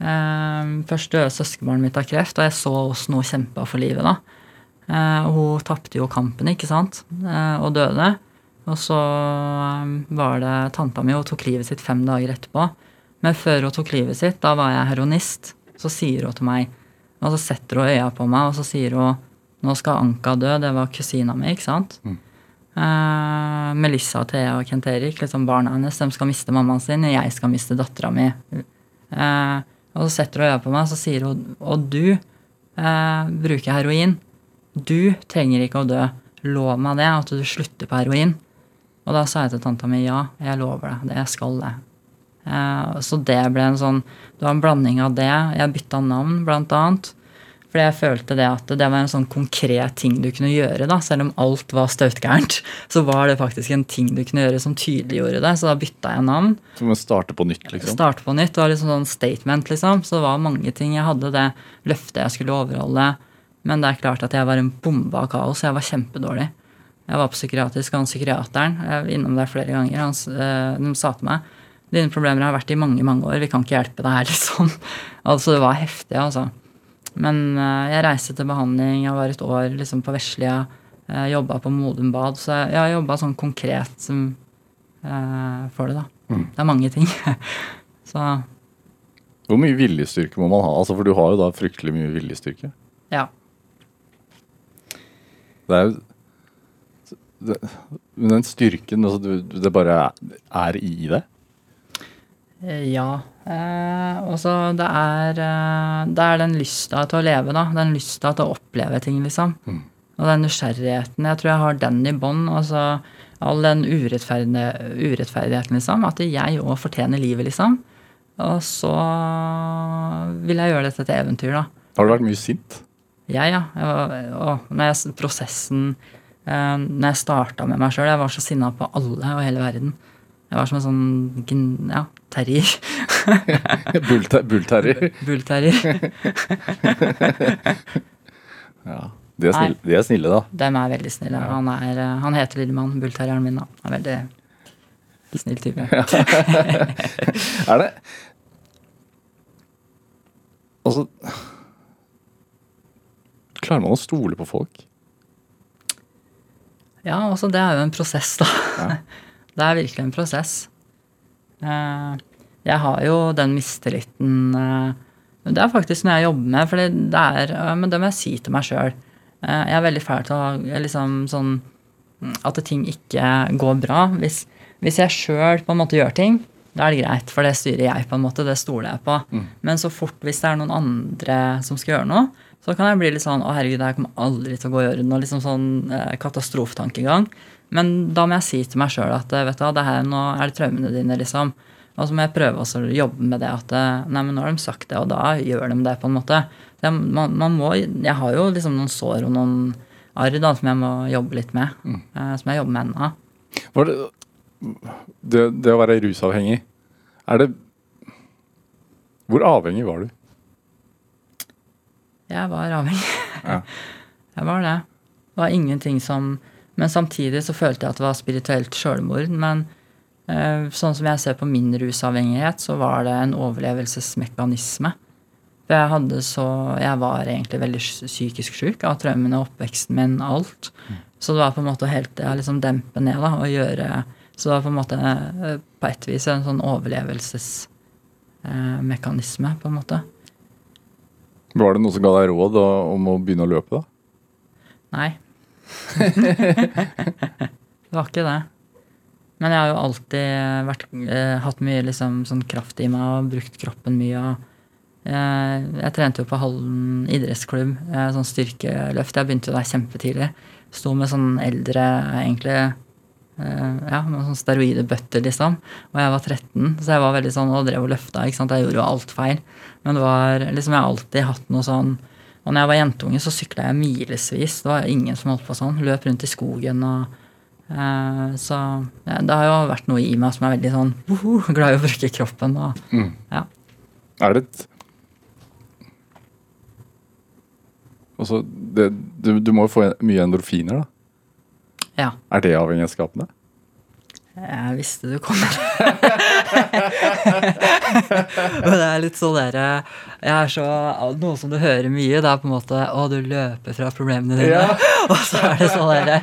Eh, først døde søskenbarnet mitt av kreft, og jeg så åssen hun kjempa for livet. da. Eh, hun tapte jo kampen, ikke sant, eh, og døde. Og så eh, var det tanta mi, hun tok livet sitt fem dager etterpå. Men før hun tok livet sitt, da var jeg heronist, Så sier hun til meg, og så setter hun øya på meg, og så sier hun nå skal Anka dø. Det var kusina mi, ikke sant. Eh, Melissa, Thea og Kent Erik, liksom barna hennes, de skal miste mammaen sin, og jeg skal miste dattera mi. Uh, og så setter hun øya på meg, og så sier hun og du uh, bruker heroin. Du trenger ikke å dø. Lov meg det, at du slutter på heroin. Og da sa jeg til tanta mi ja, jeg lover deg det. Skal det. Eh, så det ble en sånn Det var en blanding av det. Jeg bytta navn, blant annet. Fordi jeg følte det at det var en sånn konkret ting du kunne gjøre. da, Selv om alt var støtgærent, så var det faktisk en ting du kunne gjøre som tydeliggjorde det. Så da bytta jeg navn. Som å starte på nytt, liksom. Starte på nytt. Det var liksom sånn statement, liksom. Så det var mange ting. Jeg hadde det løftet jeg skulle overholde. Men det er klart at jeg var en bombe av kaos. Jeg var kjempedårlig. Jeg var på psykiatrisk, han psykiateren jeg var innom der flere ganger. Han, eh, de sa til meg dine problemer har vært i mange mange år, vi kan ikke hjelpe deg her, liksom. Altså, det var heftig, altså. Men eh, jeg reiste til behandling, jeg var et år liksom på Veslia, uh, jobba på Modum Bad. Så jeg, jeg har jobba sånn konkret som, eh, for det, da. Det er mange ting. så Hvor mye viljestyrke må man ha? Altså, For du har jo da fryktelig mye viljestyrke. ja. Det er jo det, Men den styrken, altså, det bare er, er i det? Eh, Ja. Eh, og så det er, eh, det er den lysta til å leve, da. Den lysta til å oppleve ting, liksom. Og den nysgjerrigheten. Jeg tror jeg har den i bånn. Altså all den urettferdigheten, liksom. At jeg òg fortjener livet, liksom. Og så vil jeg gjøre dette til eventyr, da. Har du vært mye sint? Jeg, ja. Jeg var, og når jeg, prosessen eh, Når jeg starta med meg sjøl Jeg var så sinna på alle og hele verden. Jeg var som en sånn ja, terrier. Bullterrier. Bullterrier. Ja. De er, snille, de er snille, da. De er veldig snille. Han, er, eh, han heter Lillemann. Bullterrieren min, da. Han er veldig snill type. Er det Altså Klarer man å stole på folk? Ja, altså det er jo en prosess, da. Ja. Det er virkelig en prosess. Eh, Jeg har jo den mistilliten eh, Det er faktisk noe jeg jobber med, for det er eh, Men det må jeg si til meg sjøl. Jeg er veldig fæl til å liksom sånn At ting ikke går bra. Hvis, hvis jeg sjøl på en måte gjør ting, da er det greit, for det styrer jeg, på en måte. Det stoler jeg på. Men så fort hvis det er noen andre som skal gjøre noe, så kan jeg bli litt sånn Å, herregud, det her kommer aldri til å gå i orden. Og liksom sånn eh, katastrofetankegang. Men da må jeg si til meg sjøl at vet du det her nå er det traumene dine, liksom. Og så må jeg prøve å jobbe med det at nei, men nå har de sagt det, og da gjør de det, på en måte. Det, man, man må, jeg har jo liksom noen sår og noen arr da, som jeg må jobbe litt med. eh, som jeg jobber med ennå. Var det, det, det å være rusavhengig, er det Hvor avhengig var du? Jeg var avhengig. Ja. Jeg var det. Det var ingenting som Men samtidig så følte jeg at det var spirituelt sjølmord. Men eh, sånn som jeg ser på min rusavhengighet, så var det en overlevelsesmekanisme. For jeg hadde så Jeg var egentlig veldig psykisk sjuk av traumene, oppveksten min, alt. Så det var på en måte helt ja, liksom dempe ned da, og gjøre Så det var på en måte eh, på et vis en sånn overlevelsesmekanisme, på en måte. Var det noe som ga deg råd da, om å begynne å løpe, da? Nei. Det var ikke det. Men jeg har jo alltid vært, eh, hatt mye liksom, sånn kraft i meg og brukt kroppen mye. Og, eh, jeg trente jo på Hallen idrettsklubb, eh, sånn styrkeløft. Jeg begynte jo der kjempetidlig. Sto med sånn eldre, egentlig eh, ja, med sånn steroidebøtter, liksom. Og jeg var 13, så jeg var veldig sånn og drev og løfta. Jeg gjorde jo alt feil. Men det var liksom, jeg har alltid hatt noe sånn Og når jeg var jentunge, så sykla jeg milevis. Det var ingen som holdt på sånn. Løp rundt i skogen og eh, Så ja, det har jo vært noe i meg som er veldig sånn woho, glad i å bruke kroppen. Og, ja. Er det et Altså, det, du, du må jo få mye endorfiner, da. ja. Er det avhengighetsskapende? Jeg visste du kom. og det er litt sånn derre Jeg er så Noe som du hører mye, det er på en måte Å, du løper fra problemene dine. Ja. Og så er det sånn derre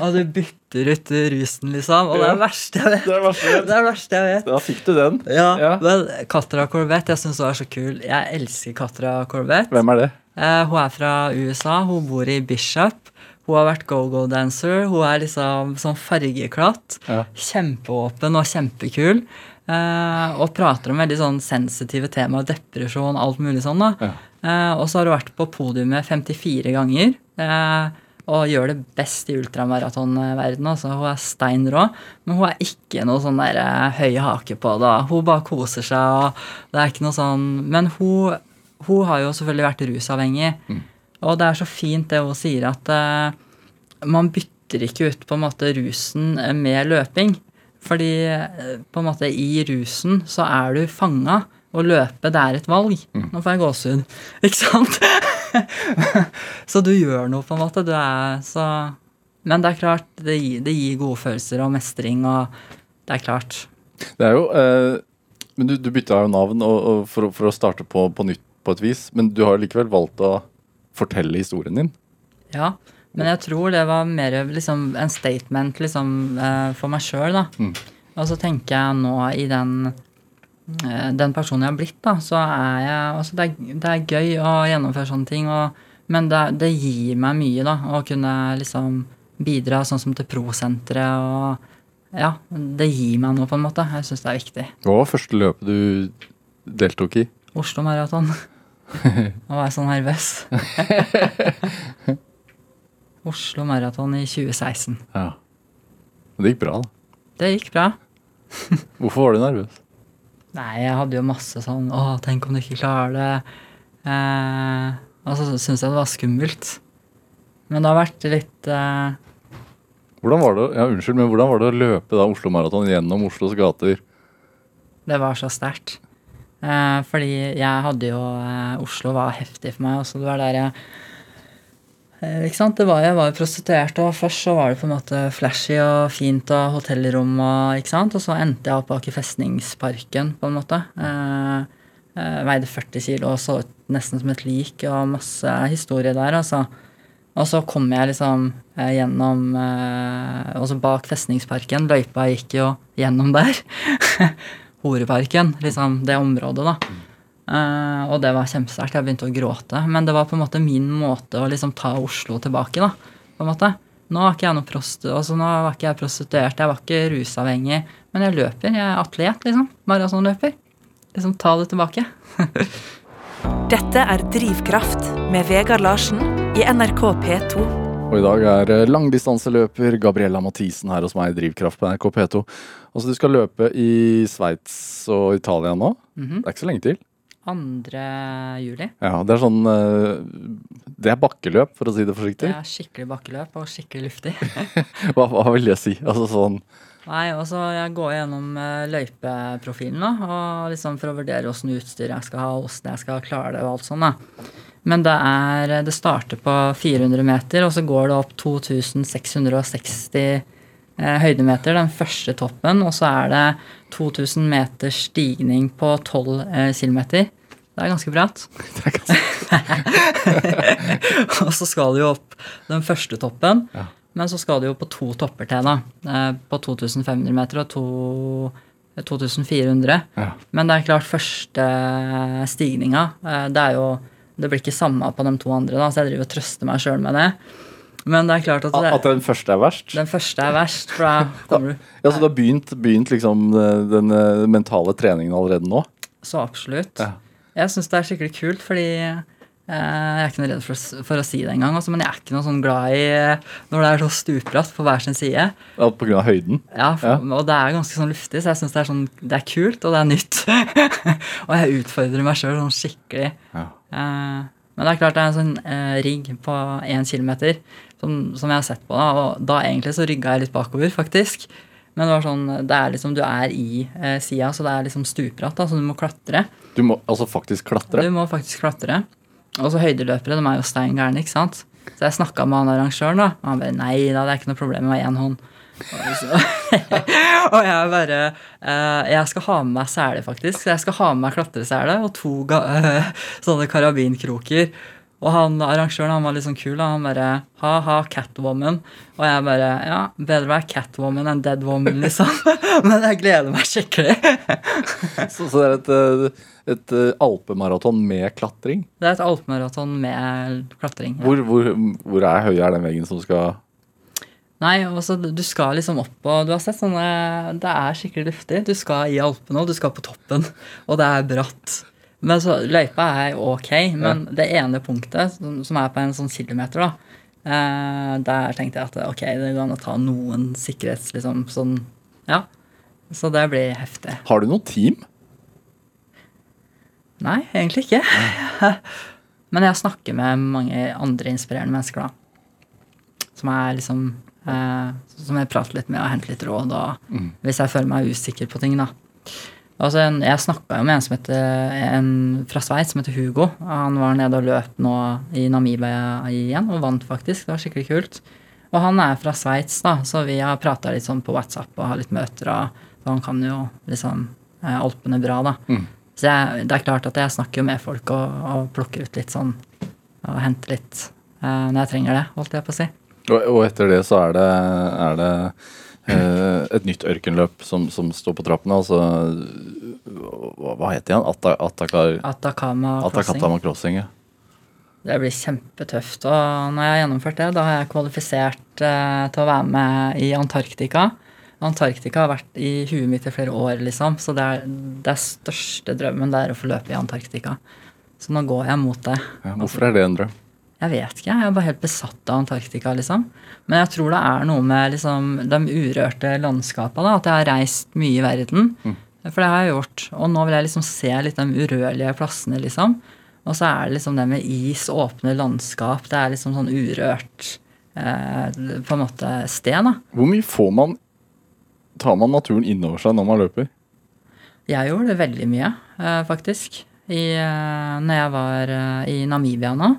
Og du bytter ut rusen, liksom. Og det er det verste jeg vet. Det er verste. Det er verste jeg vet. Da fikk du den. Ja, Ja. Men Katra Corbett, jeg syns hun er så kul. Jeg elsker Katra Corbett. Hvem er det? Eh, hun er fra USA. Hun bor i Bishop. Hun har vært go-go-dancer. Hun er liksom sånn fargeklatt. Ja. Kjempeåpen og kjempekul. Eh, og prater om veldig sånn sensitive temaer. Depresjon, alt mulig sånn. da. Ja. Eh, og så har hun vært på podiumet 54 ganger. Eh, og gjør det best i ultramaratonverdenen. Altså, hun er stein rå, men hun er ikke noe sånn der eh, høy hake på det. Hun bare koser seg, og det er ikke noe sånn Men hun, hun har jo selvfølgelig vært rusavhengig. Og det er så fint det hun sier, at uh, man bytter ikke ut på en måte rusen med løping. Fordi uh, på en måte i rusen så er du fanga, og løpe det er et valg. Nå får jeg gåsehud. Ikke sant? så du gjør noe, på en måte. Du er så Men det er klart, det gir, det gir gode følelser og mestring, og det er klart. Det er jo uh, Men du, du bytta jo navn og, og for, å- for å starte på, på nytt på et vis. Men du har likevel valgt å fortelle historien din. Ja. Men jeg tror det var mer liksom en statement liksom, eh, for meg sjøl, da. Mm. Og så tenker jeg nå i den eh, den personen jeg har blitt, da, så er jeg altså det, er, det er gøy å gjennomføre sånne ting, og, men det, det gir meg mye, da, å kunne liksom bidra sånn som til Pro-senteret og Ja, det gir meg noe, på en måte. Jeg syns det er viktig. Hva var første løpet du deltok i? Oslo Maraton. Nå var jeg så nervøs. Oslo Maraton i 2016. Ja. Men det gikk bra, da. Det gikk bra. Hvorfor var du nervøs? Nei, jeg hadde jo masse sånn Å, tenk om du ikke klarer det. Eh, og så syntes jeg det var skummelt. Men det har vært litt eh, Hvordan var det, ja, unnskyld, men hvordan var det å løpe da Oslo Maraton gjennom Oslos gater? Det var så sterkt. Eh, fordi jeg hadde jo eh, Oslo var heftig for meg. Også det var der jeg eh, Ikke sant? Det var, jeg var jo prostituert, og først så var det på en måte flashy og fint og hotellrom og ikke sant. Og så endte jeg opp bak i Festningsparken, på en måte. Eh, eh, veide 40 kilo og så ut nesten som et lik og masse historie der, altså. Og så kom jeg liksom eh, gjennom eh, bak Festningsparken. Løypa gikk jo gjennom der. Horeparken, liksom det området, da. Uh, og det var kjempesterkt. Jeg begynte å gråte. Men det var på en måte min måte å liksom ta Oslo tilbake, da. På en måte. Nå var ikke jeg noe prostu, altså nå var ikke jeg prostituert, jeg var ikke rusavhengig. Men jeg løper. Jeg er atlet, liksom. Maratonløper. Liksom ta det tilbake. Dette er Drivkraft med Vegard Larsen i NRK P2. Og i dag er eh, langdistanseløper Gabriella Mathisen her hos meg i Drivkraft på NRK P2. Altså du skal løpe i Sveits og Italia nå? Mhm. Det er ikke så lenge til. 2. juli. Ja, Det er sånn eh, Det er bakkeløp, for å si det forsiktig. Det er skikkelig bakkeløp og skikkelig luftig. Hva, hva vil jeg si? Altså sånn Nei, altså Jeg går gjennom eh, løypeprofilen da, og liksom for å vurdere åssen utstyr jeg skal ha, åssen jeg skal klare det. og alt sånt da. Men det, er, det starter på 400 meter, og så går det opp 2660 eh, høydemeter, den første toppen. Og så er det 2000 meters stigning på 12 eh, km. Det er ganske bratt. det er ganske, og så skal du jo opp den første toppen. Ja. Men så skal du jo på to topper til, da. eh, På 2500 meter og to, 2400. Ja. Men det er klart, første stigninga, eh, det er jo Det blir ikke samme på de to andre, da, så jeg driver og trøster meg sjøl med det. Men det er klart at, det, At den første er verst? den første er verst, for da kommer du Ja, Så du har begynt, begynt liksom eh, den eh, mentale treningen allerede nå? Så absolutt. Ja. Jeg syns det er skikkelig kult, fordi eh, jeg er ikke noe redd for, å for å si det engang. Altså, men jeg er ikke noe sånn glad i eh, når det er så stupbratt på hver sin side. Ja, på grunn av høyden? Ja, for, Ja. Og det er ganske sånn luftig, så jeg syns det, er sånn, det er kult, og det er nytt. og jeg utfordrer meg sjøl sånn skikkelig. Ja. Eh, men det er klart det er en sånn eh, rigg på én kilometer som, som jeg har sett på. Da, og da egentlig så rygga jeg litt bakover, faktisk. Men det var sånn, det er liksom, du er i eh, sida, så det er liksom stupbratt, da, så du må klatre. Du må altså faktisk klatre? Du må faktisk klatre. Og så høydeløpere, de er jo stein gærne, ikke sant. Så jeg snakka med han arrangøren, da. Og han bare nei da, det er ikke noe problem med én hånd. Og, så, og jeg bare uh, Jeg skal ha med meg sele, faktisk. Jeg skal ha med meg klatresele og to eh, sånne karabinkroker. Og han arrangøren han var litt sånn kul. da. Han bare ha-ha, Catwoman. Og jeg bare ja, bedre være Catwoman enn Dead Woman, liksom. Men jeg gleder meg skikkelig. Så, så det er et, eh, et eh, alpemaraton med klatring? Det er et alpemaraton med klatring. ja. Hvor, hvor, hvor er høy er den veggen som skal Nei, altså du du skal liksom opp og Du har sett sånne Det er skikkelig luftig. Du skal i Alpene, og du skal på toppen. Og det er bratt. Men så Løypa er ok, men det ene punktet, som, som er på en sånn kilometer, da, eh, der tenkte jeg at ok, det går an å ta noen sikkerhets... liksom sånn, Ja. Så det blir heftig. Har du noe team? Nei, egentlig ikke. Men jeg snakker med mange andre inspirerende mennesker, da. Som er liksom eh, Som jeg prater litt med og henter litt råd, og hvis jeg føler meg usikker på ting, da. Altså, jeg snakka jo med en, som heter, en fra Sveits som heter Hugo. Han var nede og løp nå i Namibia igjen, og vant faktisk. Det var skikkelig kult. Og han er fra Sveits, da, så vi har prata litt sånn på WhatsApp og har litt møter. Og, han kan jo liksom eh, Alpene bra, da. Så jeg, det er klart at jeg snakker jo med folk og, og plukker ut litt sånn Og henter litt eh, når jeg trenger det, holdt jeg på å si. Og, og etter det så er det, er det et nytt ørkenløp som, som står på trappene. Altså Hva, hva heter det Atta, Attakar, Atakama Crossing. Crossing. Ja. Det blir kjempetøft. Og når jeg har gjennomført det, da har jeg kvalifisert eh, til å være med i Antarktika. Antarktika har vært i huet mitt i flere år, liksom. Så det er, det er største drømmen det er å få løpe i Antarktika. Så nå går jeg mot det. Ja, hvorfor er det en drøm? Jeg vet ikke. Jeg er bare helt besatt av Antarktika, liksom. Men jeg tror det er noe med liksom, de urørte landskapene. At jeg har reist mye i verden. For det har jeg gjort. Og nå vil jeg liksom se litt de urørlige plassene, liksom. Og så er det liksom det med is, åpne landskap. Det er liksom sånn urørt eh, på en måte sted, da. Hvor mye får man Tar man naturen innover seg når man løper? Jeg gjorde det veldig mye, eh, faktisk. I, eh, når jeg var eh, i Namibia nå,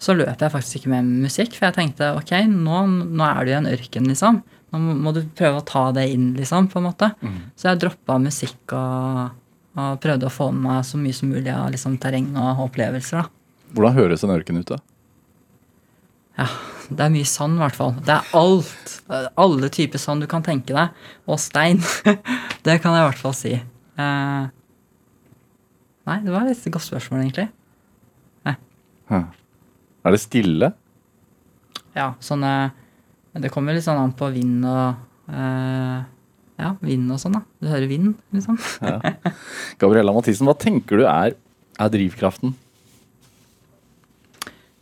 så løp jeg faktisk ikke med musikk. For jeg tenkte ok, nå, nå er du i en ørken, liksom. Nå må- du prøve å ta det inn, liksom, på en måte. Så jeg droppa musikk og, og prøvde å få med meg så mye som mulig av liksom, terreng og opplevelser. da. Hvordan høres en ørken ut, da? Ja, det er mye sand, i hvert fall. Det er alt. Alle typer sand du kan tenke deg. Og stein. det kan jeg i hvert fall si. Eh, nei, det var et godt spørsmål, egentlig. Er det stille? Ja, Sånn Det kommer litt sånn an på vind og eh, Ja, vind og sånn, da. Du hører vind, liksom. Gabriella Mathisen, hva tenker du er, er drivkraften?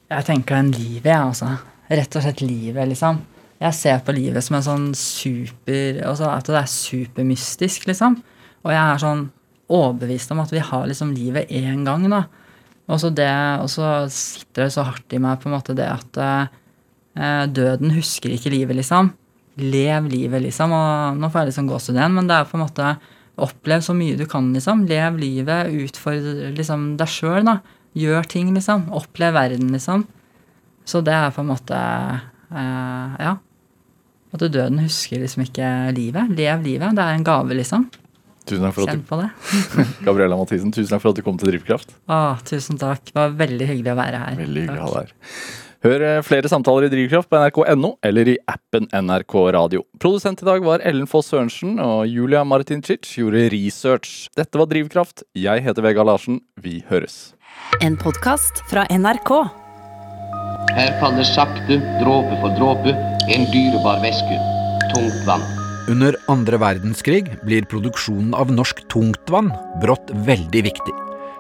Jeg tenker den livet, jeg, altså. Rett og slett livet, liksom. Jeg ser på livet som en sånn super altså At det er supermystisk, liksom. Og jeg er sånn overbevist om at vi har liksom livet én gang, da. Og så, sitter det så hardt i meg på en måte det at eh, døden husker ikke livet, liksom. Lev livet, liksom. Og nå får jeg liksom gåsehud igjen, men det er på en måte Opplev så mye du kan, liksom. Lev livet. Utfordre liksom deg sjøl, da. Gjør ting, liksom. Opplev verden, liksom. Så det er på en måte eh, Ja. At døden husker liksom ikke livet. Lev livet. Det er en gave, liksom. Tusen takk for at Kjenn du, på det. Gabriella Mathisen, tusen takk for at du kom til Drivkraft. Å, tusen takk. Det var veldig hyggelig å være her. Veldig hyggelig å ha deg her. Hør eh, flere samtaler i Drivkraft på nrk.no eller i appen NRK Radio. Produsent i dag var Ellen Foss Sørensen, og Julia Martincic gjorde research. Dette var Drivkraft. Jeg heter Vegard Larsen. Vi høres. En podkast fra NRK. Her faller sakte, dråpe for dråpe, en dyrebar væske. Tungt vann. Under andre verdenskrig blir produksjonen av norsk tungtvann brått veldig viktig.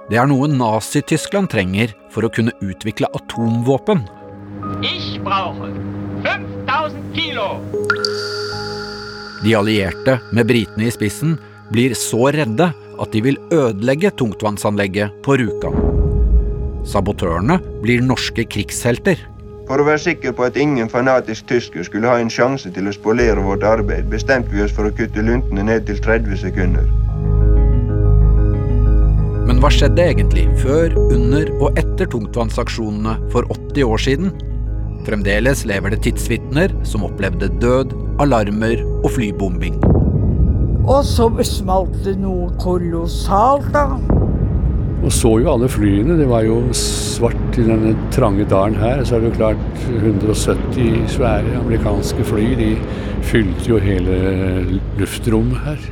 Det er noe Nazi-Tyskland trenger for å kunne utvikle atomvåpen. Ich brauche 5000 Kilo. De allierte, med britene i spissen, blir så redde at de vil ødelegge tungtvannsanlegget på Rjukan. Sabotørene blir norske krigshelter. For å være sikker på at ingen fanatisk tysker skulle ha en sjanse til å spolere vårt arbeid, bestemte vi oss for å kutte luntene ned til 30 sekunder. Men hva skjedde egentlig før, under og etter tungtvannsaksjonene for 80 år siden? Fremdeles lever det tidsvitner som opplevde død, alarmer og flybombing. Og så smalt det noe kolossalt, da. Og så jo alle flyene. Det var jo svart i denne trange dalen her. Så er det jo klart 170 svære amerikanske fly. De fylte jo hele luftrommet her.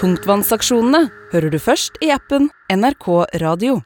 Tungtvannsaksjonene hører du først i appen NRK Radio.